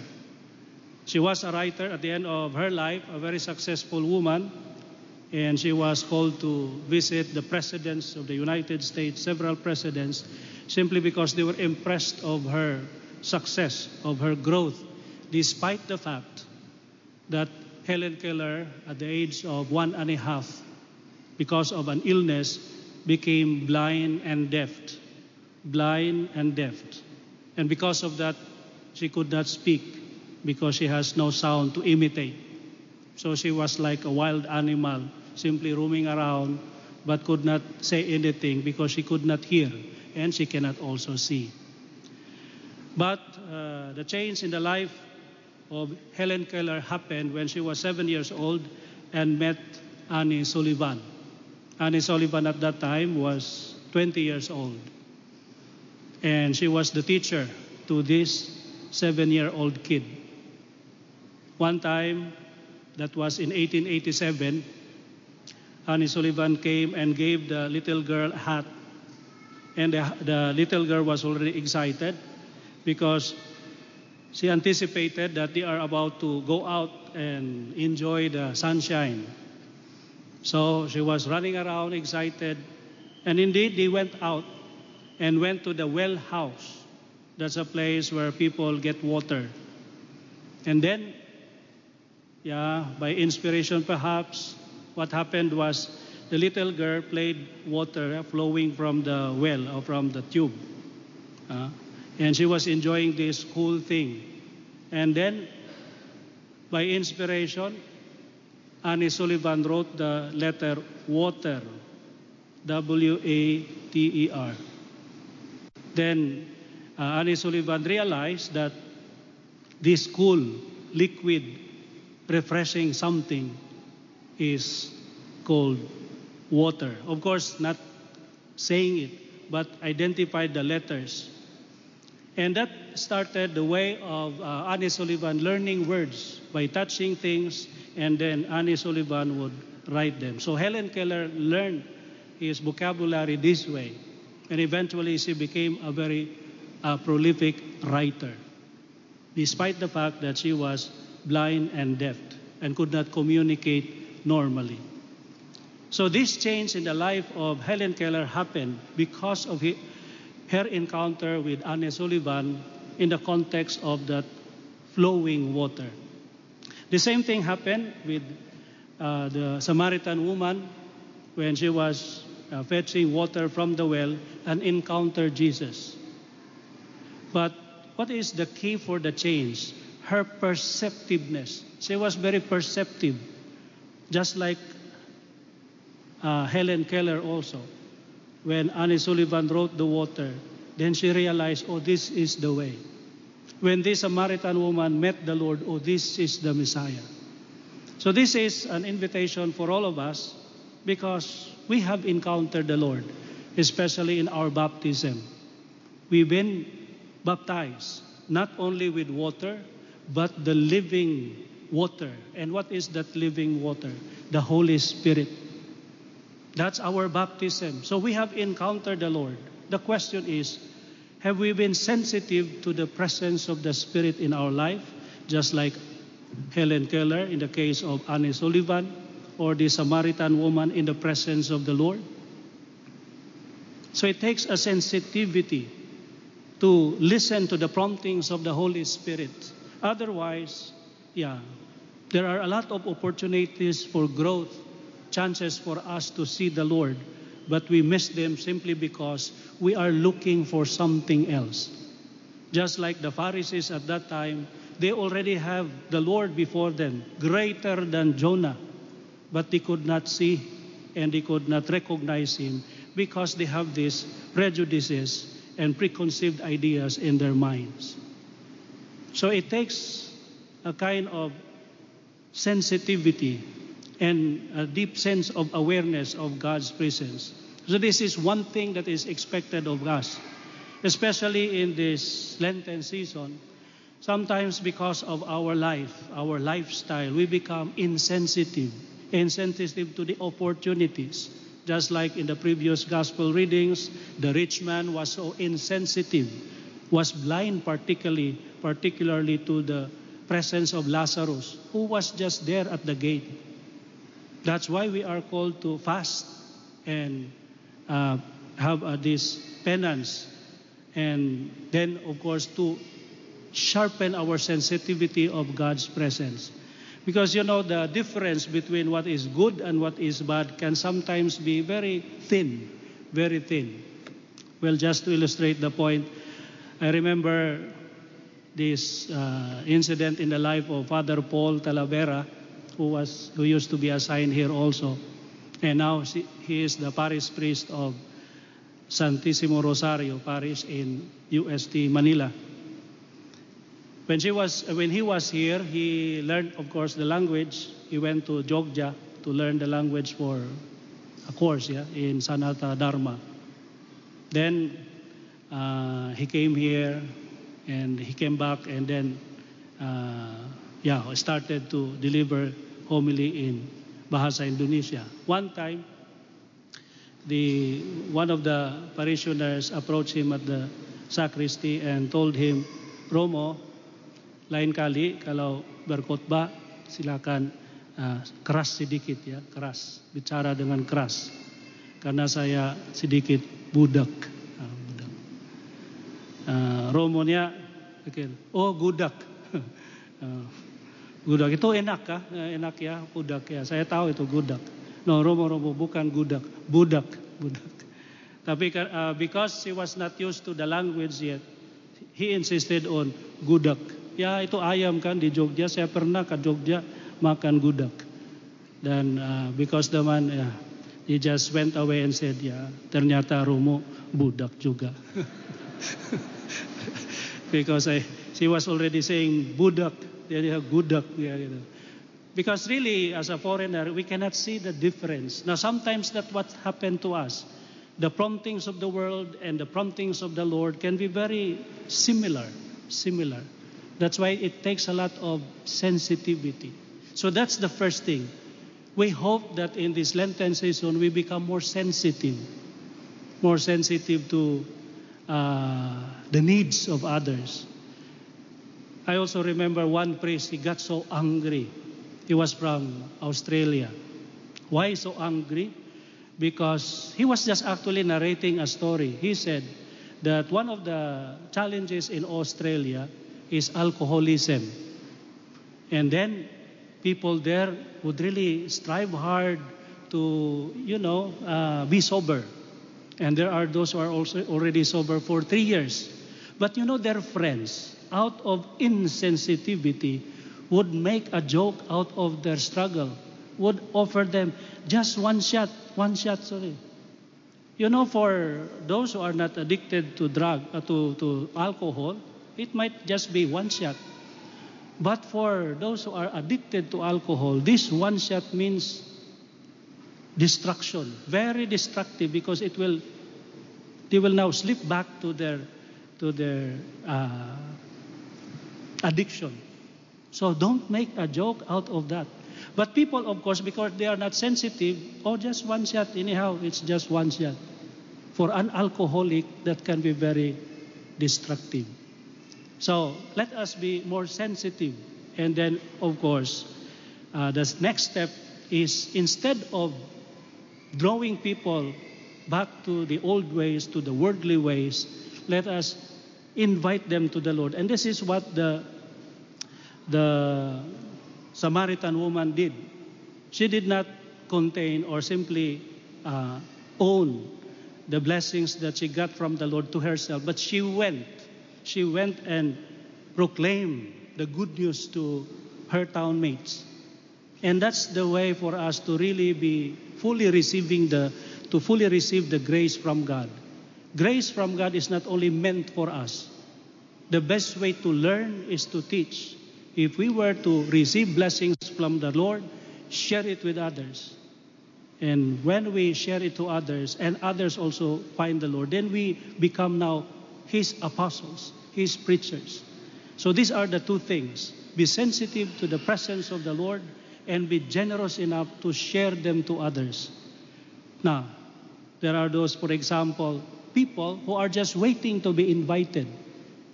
She was a writer at the end of her life, a very successful woman, and she was called to visit the presidents of the United States, several presidents, simply because they were impressed of her success, of her growth, despite the fact that Helen Keller, at the age of one and a half, because of an illness, became blind and deaf. Blind and deaf. And because of that, she could not speak because she has no sound to imitate. So she was like a wild animal, simply roaming around, but could not say anything because she could not hear and she cannot also see. But uh, the change in the life of Helen Keller happened when she was seven years old and met Annie Sullivan. Annie Sullivan at that time was 20 years old. And she was the teacher to this seven year old kid. One time, that was in 1887, Annie Sullivan came and gave the little girl a hat. And the, the little girl was already excited because she anticipated that they are about to go out and enjoy the sunshine. So she was running around excited. And indeed, they went out and went to the well house. That's a place where people get water. And then, yeah, by inspiration perhaps, what happened was the little girl played water flowing from the well or from the tube. Uh, and she was enjoying this cool thing. And then, by inspiration, Annie Sullivan wrote the letter water, W A T E R. Then uh, Annie Sullivan realized that this cool, liquid, refreshing something is called water. Of course, not saying it, but identified the letters And that started the way of uh, Annie Sullivan learning words by touching things, and then Annie Sullivan would write them. So Helen Keller learned his vocabulary this way, and eventually she became a very uh, prolific writer, despite the fact that she was blind and deaf and could not communicate normally. So this change in the life of Helen Keller happened because of he- her encounter with Anne Sullivan in the context of that flowing water. The same thing happened with uh, the Samaritan woman when she was uh, fetching water from the well and encountered Jesus. But what is the key for the change? Her perceptiveness. She was very perceptive, just like uh, Helen Keller also. When Annie Sullivan wrote the water, then she realized, oh, this is the way. When this Samaritan woman met the Lord, oh, this is the Messiah. So this is an invitation for all of us because we have encountered the Lord, especially in our baptism. We've been baptized not only with water, but the living water. And what is that living water? The Holy Spirit. That's our baptism. So we have encountered the Lord. The question is have we been sensitive to the presence of the Spirit in our life, just like Helen Keller in the case of Annie Sullivan, or the Samaritan woman in the presence of the Lord? So it takes a sensitivity to listen to the promptings of the Holy Spirit. Otherwise, yeah, there are a lot of opportunities for growth, chances for us to see the Lord, but we miss them simply because we are looking for something else. Just like the Pharisees at that time, they already have the Lord before them, greater than Jonah, but they could not see and they could not recognize him because they have these prejudices and preconceived ideas in their minds. So it takes a kind of sensitivity and a deep sense of awareness of God's presence. So this is one thing that is expected of us, especially in this Lenten season. Sometimes because of our life, our lifestyle, we become insensitive, insensitive to the opportunities. Just like in the previous gospel readings, the rich man was so insensitive, was blind particularly, particularly to the presence of Lazarus, who was just there at the gate. That's why we are called to fast and uh, have uh, this penance, and then, of course, to sharpen our sensitivity of God's presence. Because you know, the difference between what is good and what is bad can sometimes be very thin, very thin. Well, just to illustrate the point, I remember this uh, incident in the life of Father Paul Talavera, who was who used to be assigned here also, and now he is the parish priest of Santissimo Rosario Parish in UST Manila. When she was when he was here, he learned, of course, the language. He went to Jogja to learn the language for a course, yeah, in Sanata Dharma. Then uh, he came here, and he came back, and then uh, yeah, started to deliver homily in Bahasa Indonesia. One time, the one of the parishioners approached him at the sacristy and told him, Romo, lain kali kalau berkhotbah silakan uh, keras sedikit ya, keras, bicara dengan keras. Karena saya sedikit budak. Ah, budak. Uh, Romonya pikir, oh gudak. Uh, gudak itu enak kah? Eh, Enak ya, budak ya. Saya tahu itu gudak. No, Romo Romo bukan gudak, budak, budak. Tapi uh, because he was not used to the language yet, he insisted on gudak. Ya itu ayam kan di Jogja, saya pernah ke Jogja makan gudak. Dan uh, because the man, ya, he just went away and said, ya ternyata Romo budak juga. because I, she was already saying budak, gudak. Because really, as a foreigner, we cannot see the difference. Now, sometimes that's what happened to us. the promptings of the world and the promptings of the Lord can be very similar, similar. That's why it takes a lot of sensitivity. So that's the first thing. We hope that in this Lenten season we become more sensitive, more sensitive to uh, the needs of others. I also remember one priest, he got so angry. He was from Australia. Why so angry? Because he was just actually narrating a story. He said that one of the challenges in Australia is alcoholism. And then people there would really strive hard to, you know, uh, be sober. And there are those who are also already sober for three years. But you know, their friends, out of insensitivity, would make a joke out of their struggle, would offer them just one shot, one shot, sorry. You know, for those who are not addicted to drug, uh, to, to alcohol, it might just be one shot. But for those who are addicted to alcohol, this one shot means destruction, very destructive because it will, they will now slip back to their, to their uh, addiction. So don't make a joke out of that. But people, of course, because they are not sensitive, oh, just one shot, anyhow, it's just one shot. For an alcoholic, that can be very destructive. So let us be more sensitive. And then, of course, uh, the next step is instead of drawing people back to the old ways, to the worldly ways, let us invite them to the Lord. And this is what the, the Samaritan woman did. She did not contain or simply uh, own the blessings that she got from the Lord to herself, but she went. She went and proclaimed the good news to her town mates. And that's the way for us to really be fully receiving the, to fully receive the grace from God. Grace from God is not only meant for us. The best way to learn is to teach. If we were to receive blessings from the Lord, share it with others. And when we share it to others and others also find the Lord, then we become now His apostles, His preachers. So these are the two things be sensitive to the presence of the Lord and be generous enough to share them to others. Now, there are those, for example, people who are just waiting to be invited,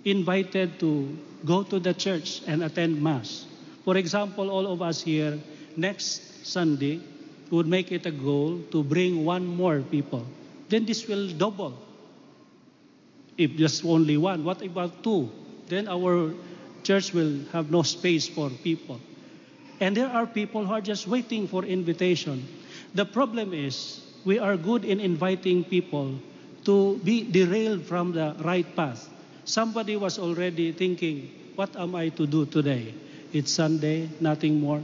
invited to go to the church and attend Mass. For example, all of us here, next Sunday, would make it a goal to bring one more people. Then this will double. If just only one, what about two? Then our church will have no space for people. And there are people who are just waiting for invitation. The problem is we are good in inviting people to be derailed from the right path. Somebody was already thinking, what am I to do today? It's Sunday, nothing more.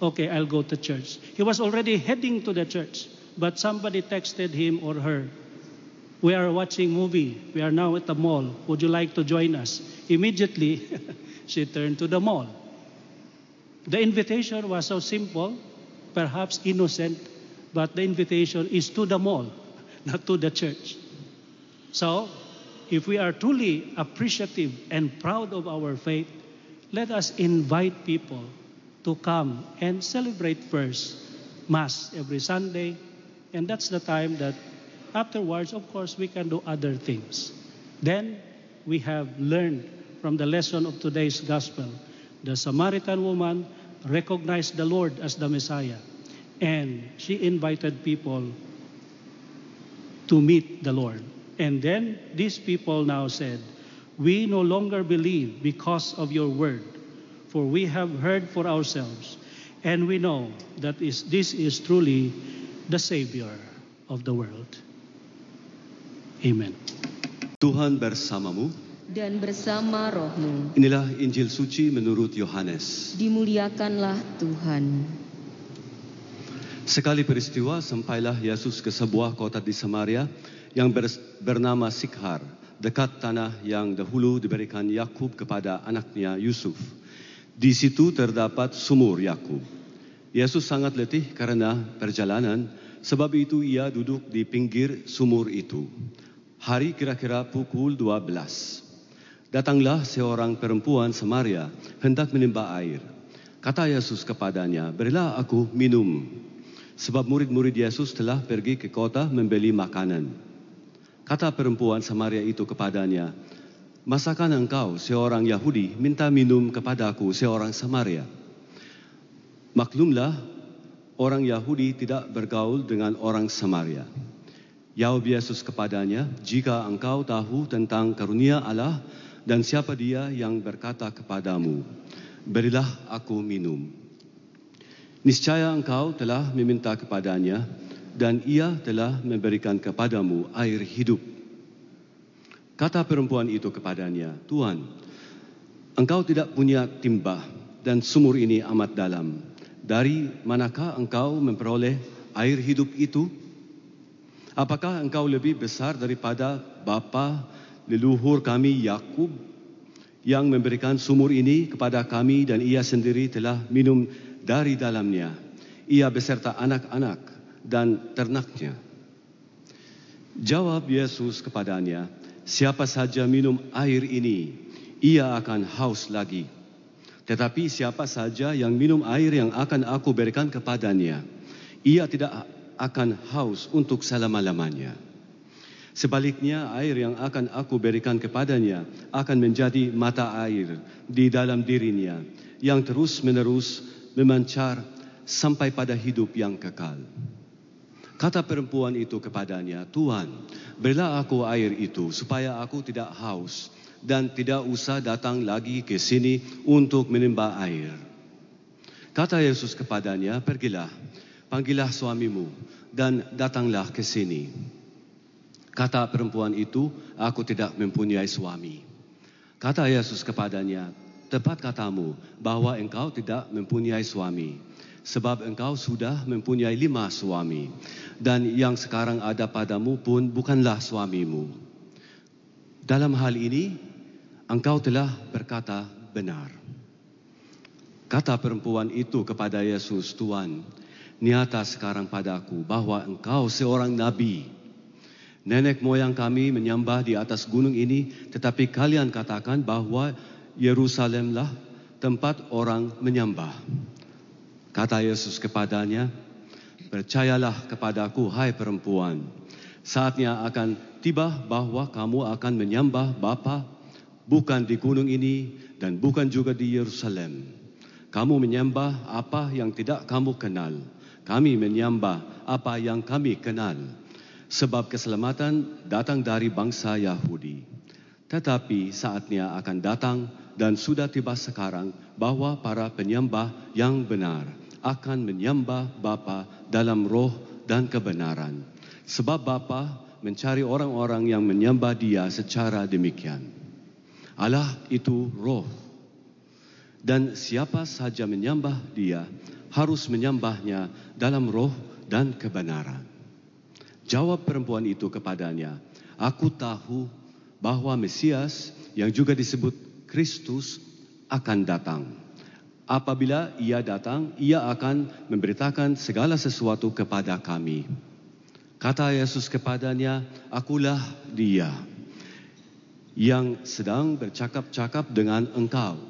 Okay, I'll go to church. He was already heading to the church, but somebody texted him or her, we are watching movie. We are now at the mall. Would you like to join us? Immediately, she turned to the mall. The invitation was so simple, perhaps innocent, but the invitation is to the mall, not to the church. So, if we are truly appreciative and proud of our faith, let us invite people to come and celebrate first Mass every Sunday. And that's the time that afterwards, of course, we can do other things. Then we have learned from the lesson of today's gospel. The Samaritan woman recognized the Lord as the Messiah, and she invited people to meet the Lord. And then these people now said, We no longer believe because of your word, for we have heard for ourselves, and we know that is, this is truly the Savior of the world. Amen. Tuhan bersamamu. dan bersama rohmu. Inilah Injil suci menurut Yohanes. Dimuliakanlah Tuhan. Sekali peristiwa sampailah Yesus ke sebuah kota di Samaria yang ber- bernama Sikhar, dekat tanah yang dahulu diberikan Yakub kepada anaknya Yusuf. Di situ terdapat sumur Yakub. Yesus sangat letih karena perjalanan, sebab itu ia duduk di pinggir sumur itu. Hari kira-kira pukul 12. Datanglah seorang perempuan Samaria hendak menimba air. Kata Yesus kepadanya, berilah aku minum. Sebab murid-murid Yesus telah pergi ke kota membeli makanan. Kata perempuan Samaria itu kepadanya, Masakan engkau seorang Yahudi minta minum kepadaku seorang Samaria? Maklumlah, orang Yahudi tidak bergaul dengan orang Samaria. Jawab Yesus kepadanya, jika engkau tahu tentang karunia Allah dan siapa dia yang berkata kepadamu, berilah aku minum. Niscaya engkau telah meminta kepadanya dan ia telah memberikan kepadamu air hidup. Kata perempuan itu kepadanya, Tuhan, engkau tidak punya timba dan sumur ini amat dalam. Dari manakah engkau memperoleh air hidup itu? Apakah engkau lebih besar daripada bapa leluhur kami Yakub yang memberikan sumur ini kepada kami dan ia sendiri telah minum dari dalamnya. Ia beserta anak-anak dan ternaknya. Jawab Yesus kepadanya, siapa saja minum air ini, ia akan haus lagi. Tetapi siapa saja yang minum air yang akan aku berikan kepadanya, ia tidak akan haus untuk selama-lamanya. Sebaliknya air yang akan aku berikan kepadanya akan menjadi mata air di dalam dirinya yang terus-menerus memancar sampai pada hidup yang kekal. Kata perempuan itu kepadanya, Tuhan, berilah aku air itu supaya aku tidak haus dan tidak usah datang lagi ke sini untuk menimba air. Kata Yesus kepadanya, pergilah, panggillah suamimu dan datanglah ke sini. Kata perempuan itu, aku tidak mempunyai suami. Kata Yesus kepadanya, tepat katamu bahwa engkau tidak mempunyai suami. Sebab engkau sudah mempunyai lima suami. Dan yang sekarang ada padamu pun bukanlah suamimu. Dalam hal ini, engkau telah berkata benar. Kata perempuan itu kepada Yesus, Tuhan, nyata sekarang padaku bahwa engkau seorang nabi. Nenek moyang kami menyembah di atas gunung ini, tetapi kalian katakan bahwa Yerusalemlah tempat orang menyembah. Kata Yesus kepadanya, percayalah kepadaku hai perempuan, saatnya akan tiba bahwa kamu akan menyembah Bapa bukan di gunung ini dan bukan juga di Yerusalem. Kamu menyembah apa yang tidak kamu kenal. Kami menyembah apa yang kami kenal. Sebab keselamatan datang dari bangsa Yahudi. Tetapi saatnya akan datang dan sudah tiba sekarang bahwa para penyembah yang benar akan menyembah Bapa dalam roh dan kebenaran. Sebab Bapa mencari orang-orang yang menyembah dia secara demikian. Allah itu roh. Dan siapa saja menyembah dia harus menyembahnya dalam roh dan kebenaran. Jawab perempuan itu kepadanya, Aku tahu bahwa Mesias yang juga disebut Kristus akan datang. Apabila ia datang, ia akan memberitakan segala sesuatu kepada kami. Kata Yesus kepadanya, Akulah dia yang sedang bercakap-cakap dengan engkau.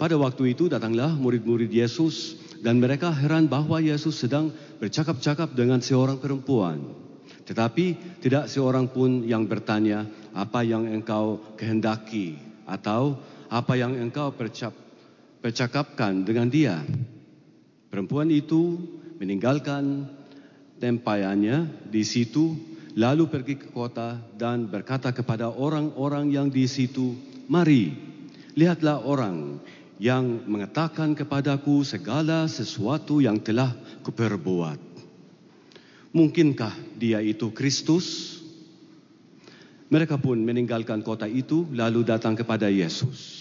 Pada waktu itu datanglah murid-murid Yesus dan mereka heran bahwa Yesus sedang bercakap-cakap dengan seorang perempuan. Tetapi tidak seorang pun yang bertanya apa yang engkau kehendaki atau apa yang engkau percap, percakapkan dengan dia. Perempuan itu meninggalkan tempayannya di situ lalu pergi ke kota dan berkata kepada orang-orang yang di situ, "Mari, lihatlah orang yang mengatakan kepadaku segala sesuatu yang telah kuperbuat. Mungkinkah dia itu Kristus?" Mereka pun meninggalkan kota itu lalu datang kepada Yesus.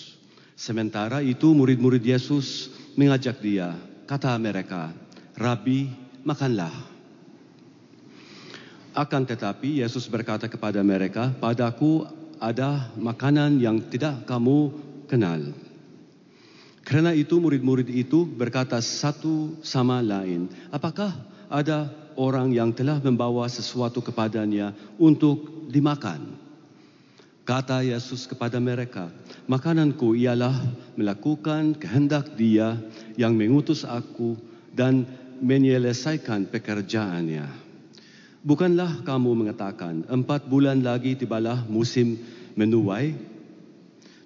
Sementara itu murid-murid Yesus mengajak dia. Kata mereka, Rabi, makanlah. Akan tetapi Yesus berkata kepada mereka, padaku ada makanan yang tidak kamu kenal. Karena itu murid-murid itu berkata satu sama lain, apakah ada orang yang telah membawa sesuatu kepadanya untuk dimakan? Kata Yesus kepada mereka, makananku ialah melakukan kehendak dia yang mengutus aku dan menyelesaikan pekerjaannya. Bukanlah kamu mengatakan, empat bulan lagi tibalah musim menuai?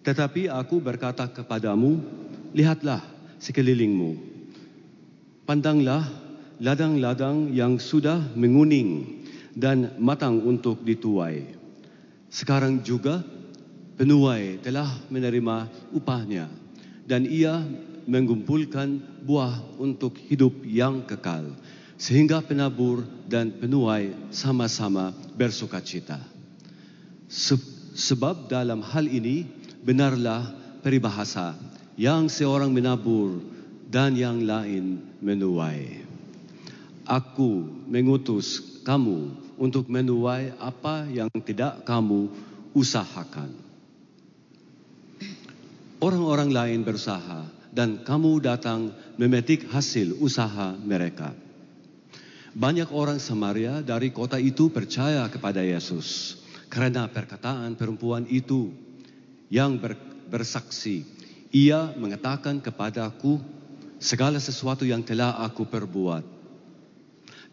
Tetapi aku berkata kepadamu, lihatlah sekelilingmu. Pandanglah ladang-ladang yang sudah menguning dan matang untuk dituai. Sekarang juga penuai telah menerima upahnya dan ia mengumpulkan buah untuk hidup yang kekal sehingga penabur dan penuai sama-sama bersukacita. Se- Sebab dalam hal ini benarlah peribahasa yang seorang menabur dan yang lain menuai. Aku mengutus kamu untuk menuai apa yang tidak kamu usahakan. Orang-orang lain berusaha dan kamu datang memetik hasil usaha mereka. Banyak orang Samaria dari kota itu percaya kepada Yesus karena perkataan perempuan itu yang ber- bersaksi. Ia mengatakan kepadaku segala sesuatu yang telah aku perbuat.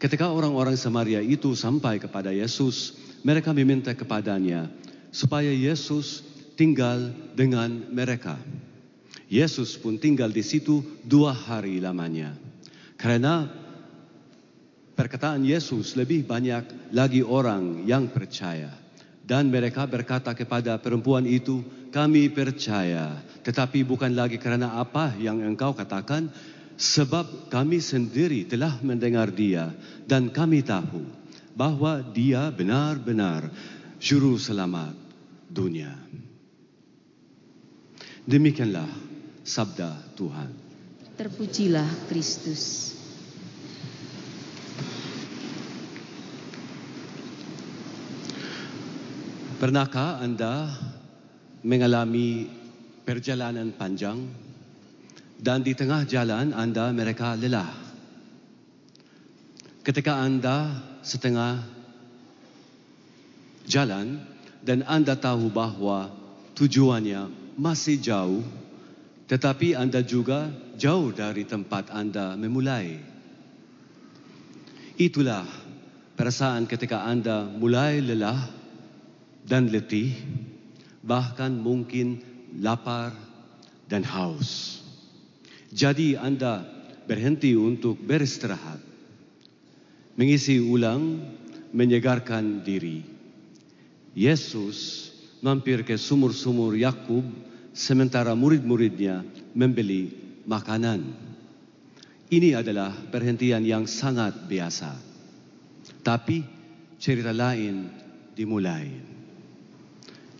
Ketika orang-orang Samaria itu sampai kepada Yesus, mereka meminta kepadanya supaya Yesus tinggal dengan mereka. Yesus pun tinggal di situ dua hari lamanya. Karena perkataan Yesus lebih banyak lagi orang yang percaya. Dan mereka berkata kepada perempuan itu, kami percaya, tetapi bukan lagi karena apa yang engkau katakan, sebab kami sendiri telah mendengar dia dan kami tahu bahwa dia benar-benar juru selamat dunia. Demikianlah sabda Tuhan. Terpujilah Kristus. Pernahkah Anda mengalami perjalanan panjang dan di tengah jalan Anda mereka lelah? Ketika Anda setengah jalan dan Anda tahu bahwa tujuannya masih jauh, tetapi Anda juga jauh dari tempat Anda memulai. Itulah perasaan ketika Anda mulai lelah dan letih, bahkan mungkin lapar dan haus. Jadi Anda berhenti untuk beristirahat, mengisi ulang, menyegarkan diri. Yesus mampir ke sumur-sumur Yakub sementara murid-muridnya membeli makanan. Ini adalah perhentian yang sangat biasa. Tapi cerita lain dimulai.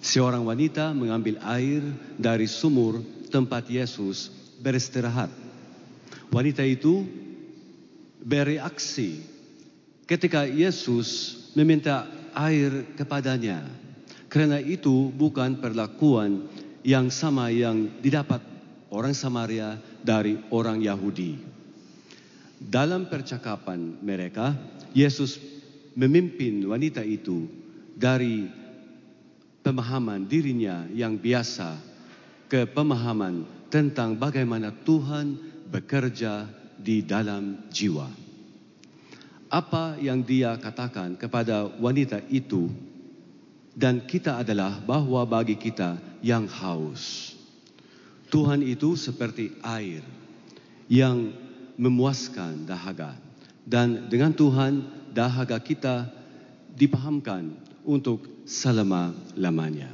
Seorang wanita mengambil air dari sumur tempat Yesus beristirahat. Wanita itu bereaksi ketika Yesus meminta air kepadanya. Karena itu bukan perlakuan yang sama yang didapat orang Samaria dari orang Yahudi. Dalam percakapan mereka, Yesus memimpin wanita itu dari pemahaman dirinya yang biasa ke pemahaman tentang bagaimana Tuhan bekerja di dalam jiwa. Apa yang dia katakan kepada wanita itu dan kita adalah bahwa bagi kita yang haus. Tuhan itu seperti air yang memuaskan dahaga dan dengan Tuhan dahaga kita dipahamkan untuk selama-lamanya.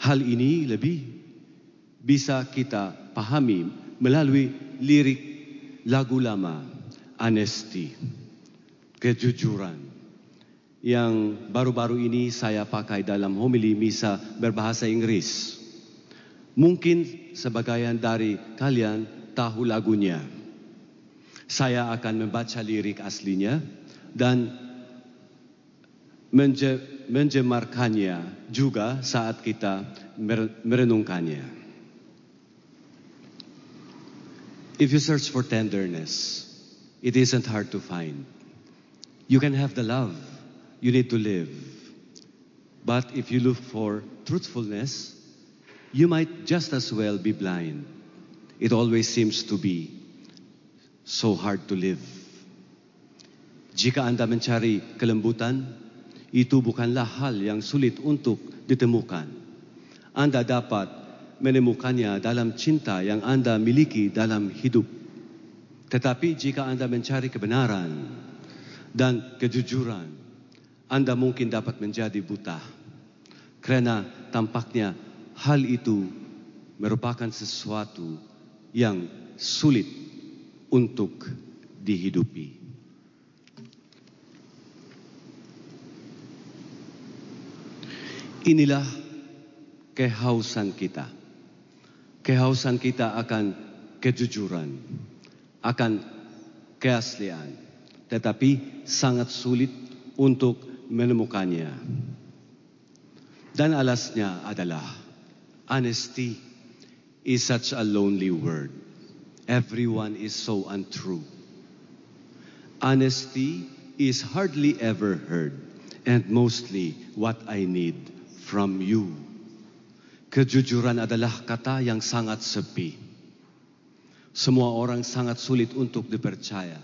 Hal ini lebih bisa kita pahami melalui lirik lagu lama Honesty, kejujuran yang baru-baru ini saya pakai dalam homili misa berbahasa Inggris. Mungkin sebagian dari kalian tahu lagunya. Saya akan membaca lirik aslinya dan menje, menjemarkannya juga saat kita merenungkannya. If you search for tenderness, it isn't hard to find. You can have the love you need to live. But if you look for truthfulness, you might just as well be blind. It always seems to be so hard to live. Jika Anda mencari kelembutan, itu bukanlah hal yang sulit untuk ditemukan. Anda dapat menemukannya dalam cinta yang Anda miliki dalam hidup. Tetapi jika Anda mencari kebenaran dan kejujuran, Anda mungkin dapat menjadi buta. Karena tampaknya hal itu merupakan sesuatu yang sulit untuk dihidupi. Inilah kehausan kita. Kehausan kita akan kejujuran, akan keaslian, tetapi sangat sulit untuk menemukannya. Dan alasnya adalah honesty is such a lonely word. Everyone is so untrue. Honesty is hardly ever heard and mostly what I need from you. Kejujuran adalah kata yang sangat sepi. Semua orang sangat sulit untuk dipercaya.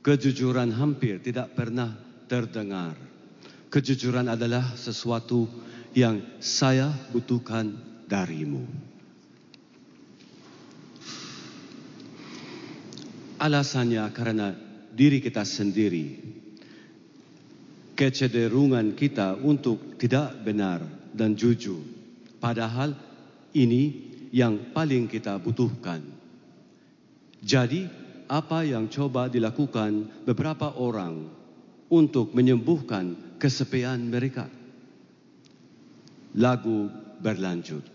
Kejujuran hampir tidak pernah terdengar. Kejujuran adalah sesuatu yang saya butuhkan darimu. Alasannya karena diri kita sendiri. Kecenderungan kita untuk tidak benar dan jujur. Padahal ini yang paling kita butuhkan. Jadi, apa yang coba dilakukan beberapa orang untuk menyembuhkan kesepian mereka? Lagu berlanjut.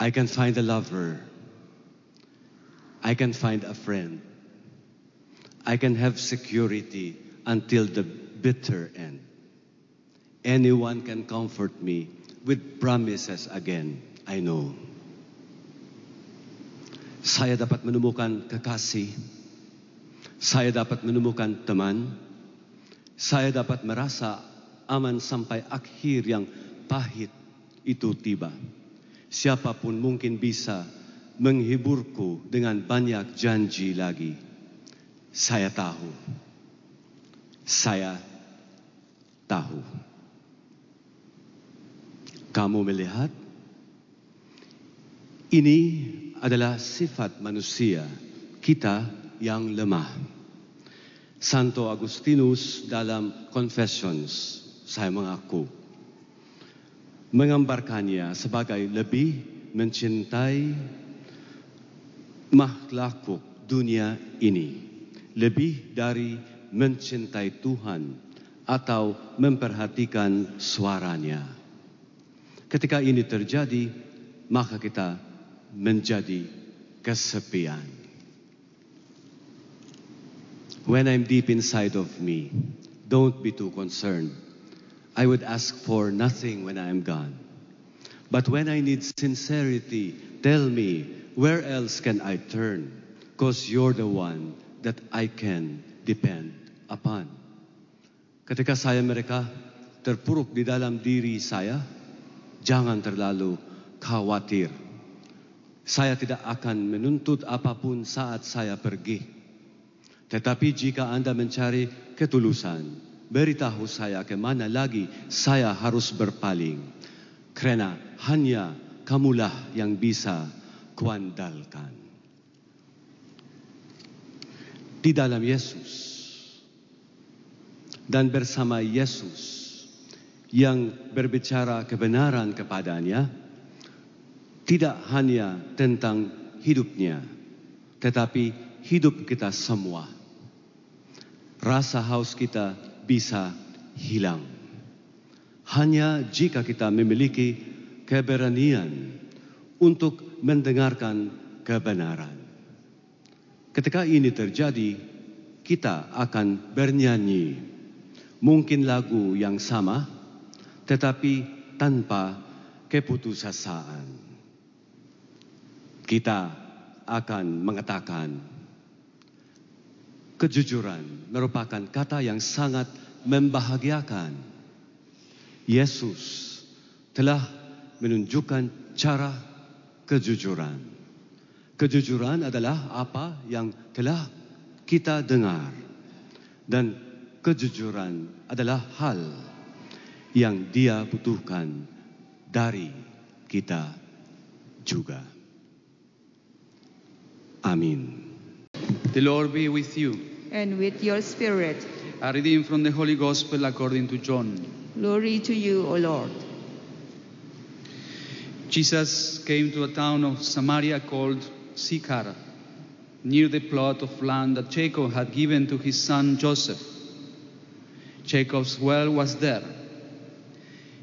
I can find a lover. I can find a friend. I can have security until the bitter end. Anyone can comfort me with promises again, I know. Saya dapat menemukan kekasih. Saya dapat menemukan teman. Saya dapat merasa aman sampai akhir yang pahit itu tiba. Siapa pun mungkin bisa menghiburku dengan banyak janji lagi. Saya tahu. Saya tahu. Kamu melihat? Ini adalah sifat manusia, kita yang lemah. Santo Agustinus dalam Confessions, saya mengaku, menggambarkannya sebagai lebih mencintai makhluk dunia ini, lebih dari mencintai Tuhan atau memperhatikan suaranya. Ketika ini terjadi, maka kita menjadi kesepian. When I'm deep inside of me, don't be too concerned. I would ask for nothing when I am gone. But when I need sincerity, tell me, where else can I turn? Because you're the one that I can depend upon. Ketika saya mereka terpuruk di dalam diri saya, jangan terlalu khawatir. Saya tidak akan menuntut apa pun saat saya pergi. Tetapi jika Anda mencari ketulusan, beritahu saya ke mana lagi saya harus berpaling. Karena hanya kamulah yang bisa kuandalkan. Di dalam Yesus dan bersama Yesus yang berbicara kebenaran kepadanya, tidak hanya tentang hidupnya, tetapi hidup kita semua. Rasa haus kita bisa hilang. Hanya jika kita memiliki keberanian untuk mendengarkan kebenaran. Ketika ini terjadi, kita akan bernyanyi. Mungkin lagu yang sama, tetapi tanpa keputusasaan. kita akan mengatakan kejujuran merupakan kata yang sangat membahagiakan. Yesus telah menunjukkan cara kejujuran. Kejujuran adalah apa yang telah kita dengar, dan kejujuran adalah hal yang Dia butuhkan dari kita juga. Amin. The Lord be with you. And with your spirit, A reading from the Holy Gospel according to John. glory to you, O Lord. Jesus came to a town of Samaria called Sychar, near the plot of land that Jacob had given to his son Joseph. Jacob's well was there.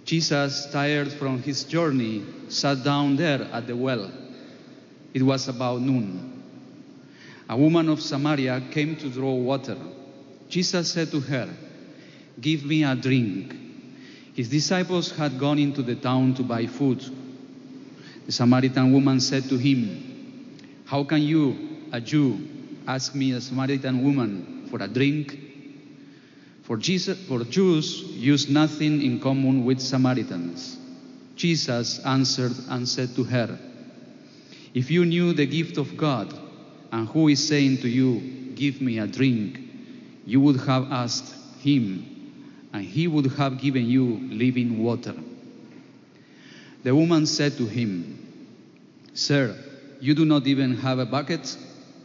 Jesus, tired from his journey, sat down there at the well. It was about noon. A woman of Samaria came to draw water. Jesus said to her, Give me a drink. His disciples had gone into the town to buy food. The Samaritan woman said to him, How can you, a Jew, ask me, a Samaritan woman, for a drink? For, Jesus, for Jews use nothing in common with Samaritans. Jesus answered and said to her, If you knew the gift of God and who is saying to you, Give me a drink, you would have asked him, and he would have given you living water. The woman said to him, Sir, you do not even have a bucket,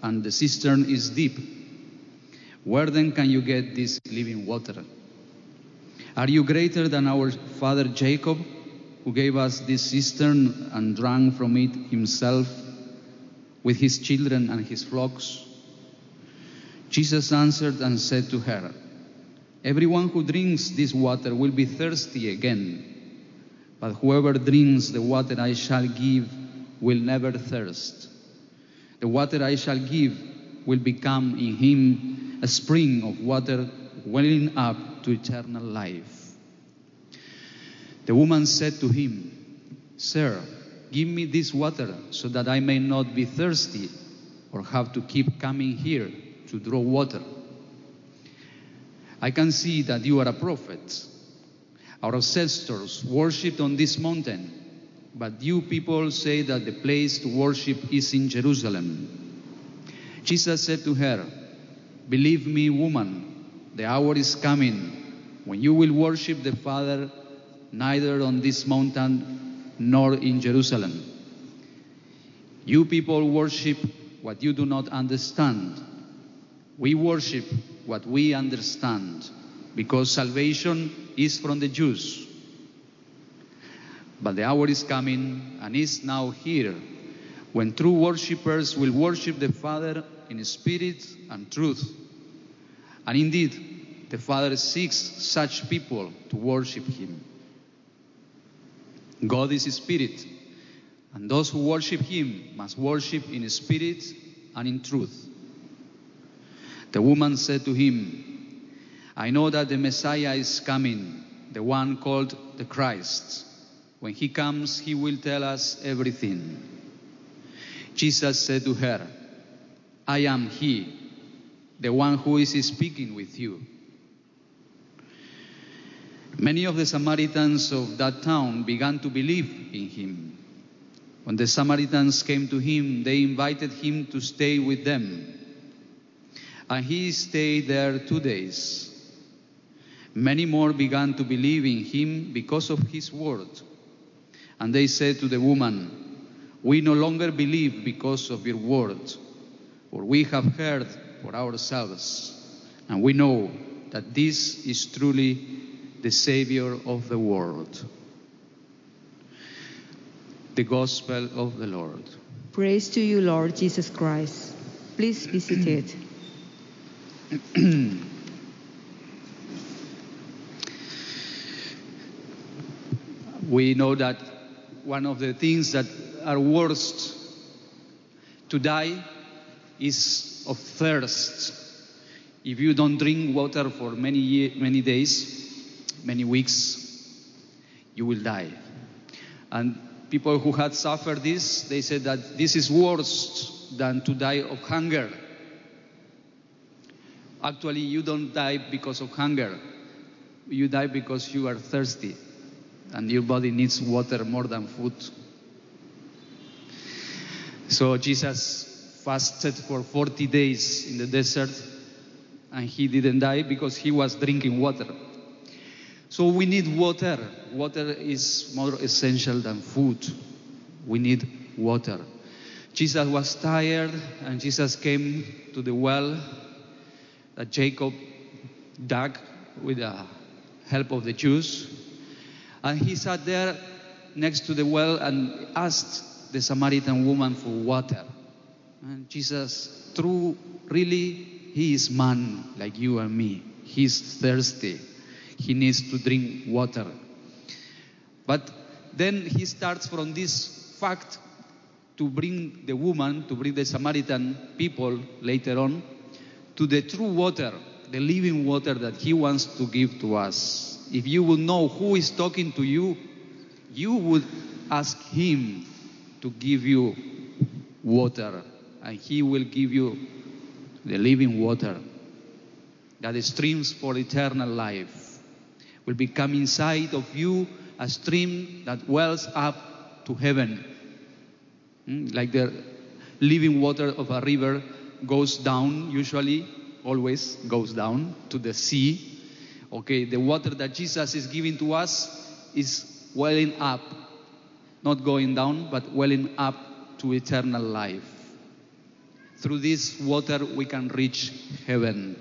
and the cistern is deep. Where then can you get this living water? Are you greater than our father Jacob, who gave us this cistern and drank from it himself with his children and his flocks? Jesus answered and said to her, Everyone who drinks this water will be thirsty again, but whoever drinks the water I shall give will never thirst. The water I shall give will become in him a spring of water welling up to eternal life. The woman said to him, Sir, give me this water so that I may not be thirsty or have to keep coming here to draw water. I can see that you are a prophet. Our ancestors worshipped on this mountain, but you people say that the place to worship is in Jerusalem. Jesus said to her, Believe me, woman, the hour is coming when you will worship the Father neither on this mountain nor in Jerusalem. You people worship what you do not understand. We worship what we understand because salvation is from the Jews. But the hour is coming and is now here when true worshippers will worship the Father in spirit and truth. And indeed, the Father seeks such people to worship Him. God is Spirit, and those who worship Him must worship in spirit and in truth. The woman said to him, I know that the Messiah is coming, the one called the Christ. When he comes, he will tell us everything. Jesus said to her, I am he, the one who is speaking with you. Many of the Samaritans of that town began to believe in him. When the Samaritans came to him, they invited him to stay with them. And he stayed there two days. Many more began to believe in him because of his word. And they said to the woman, We no longer believe because of your word, for we have heard for ourselves, and we know that this is truly the Savior of the world. The Gospel of the Lord. Praise to you, Lord Jesus Christ. Please be seated. We know that one of the things that are worst to die is of thirst. If you don't drink water for many ye- many days, many weeks, you will die. And people who had suffered this, they said that this is worse than to die of hunger. Actually, you don't die because of hunger. You die because you are thirsty and your body needs water more than food. So Jesus fasted for 40 days in the desert and he didn't die because he was drinking water. So we need water. Water is more essential than food. We need water. Jesus was tired and Jesus came to the well that Jacob dug with the help of the Jews. And he sat there next to the well and asked the Samaritan woman for water. And Jesus, through really, he is man like you and me. He's thirsty. He needs to drink water. But then he starts from this fact to bring the woman, to bring the Samaritan people later on, to the true water, the living water that he wants to give to us. If you would know who is talking to you, you would ask him to give you water, and he will give you the living water that streams for eternal life will become inside of you a stream that wells up to heaven. Mm, Like the living water of a river goes down, usually, always goes down to the sea. Okay, the water that Jesus is giving to us is welling up, not going down, but welling up to eternal life. Through this water, we can reach heaven.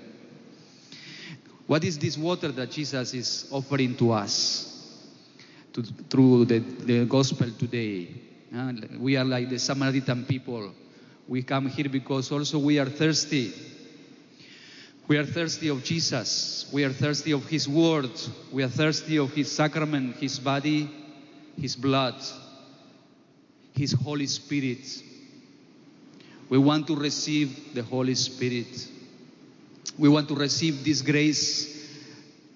What is this water that Jesus is offering to us to, through the, the gospel today? Uh, we are like the Samaritan people. We come here because also we are thirsty. We are thirsty of Jesus. We are thirsty of His word. We are thirsty of His sacrament, His body, His blood, His Holy Spirit. We want to receive the Holy Spirit. We want to receive this grace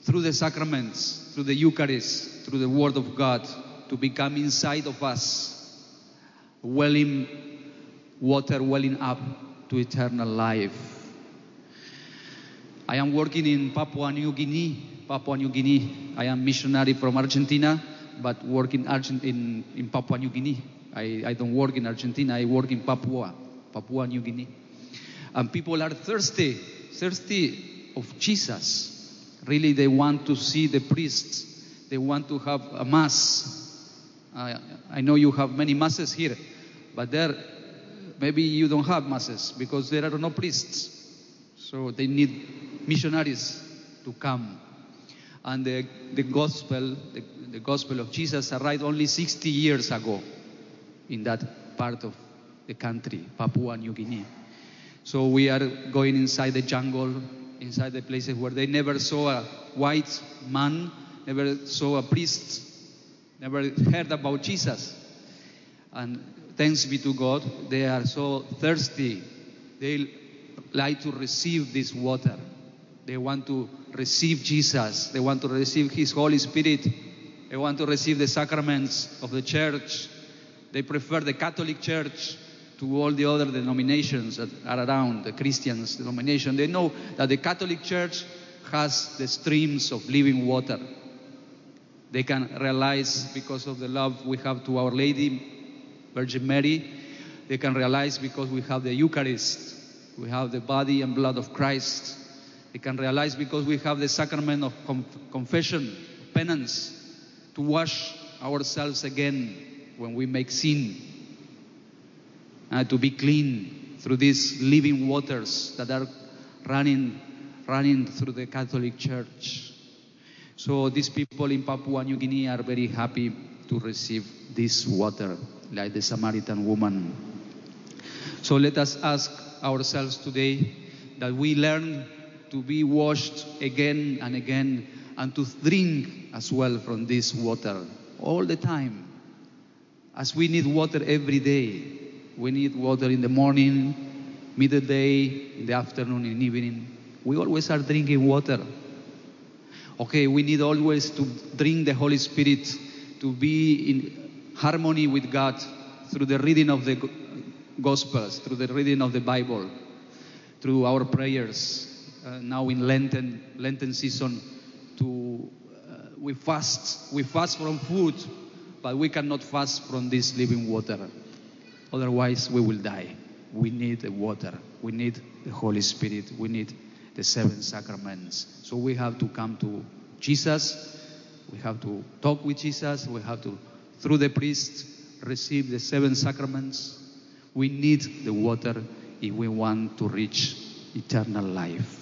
through the sacraments, through the Eucharist, through the Word of God, to become inside of us, welling water welling up to eternal life. I am working in Papua New Guinea. Papua New Guinea. I am missionary from Argentina, but work in, Argent- in, in Papua New Guinea. I, I don't work in Argentina. I work in Papua, Papua New Guinea. And people are thirsty, thirsty of Jesus. Really, they want to see the priests. They want to have a mass. I, I know you have many masses here, but there, maybe you don't have masses because there are no priests. So they need missionaries to come. And the, the gospel, the, the gospel of Jesus arrived only 60 years ago in that part of the country, Papua New Guinea. So we are going inside the jungle, inside the places where they never saw a white man, never saw a priest, never heard about Jesus. And thanks be to God, they are so thirsty. They like to receive this water. They want to receive Jesus. They want to receive His Holy Spirit. They want to receive the sacraments of the church. They prefer the Catholic Church to all the other denominations that are around, the Christians denomination. They know that the Catholic Church has the streams of living water. They can realize because of the love we have to Our Lady, Virgin Mary, they can realize because we have the Eucharist, we have the body and blood of Christ. They can realize because we have the sacrament of confession, penance, to wash ourselves again when we make sin, uh, to be clean through these living waters that are running, running through the Catholic Church. So these people in Papua New Guinea are very happy to receive this water, like the Samaritan woman. So let us ask ourselves today that we learn to be washed again and again and to drink as well from this water all the time. As we need water every day. We need water in the morning, midday, in the afternoon, in evening. We always are drinking water. Okay, we need always to drink the Holy Spirit, to be in harmony with God through the reading of the Gospels, through the reading of the Bible, through our prayers. Uh, now in Lenten Lenten season, to uh, we fast. We fast from food, but we cannot fast from this living water. Otherwise, we will die. We need the water. We need the Holy Spirit. We need the seven sacraments. So we have to come to Jesus. We have to talk with Jesus. We have to, through the priest, receive the seven sacraments. We need the water if we want to reach eternal life.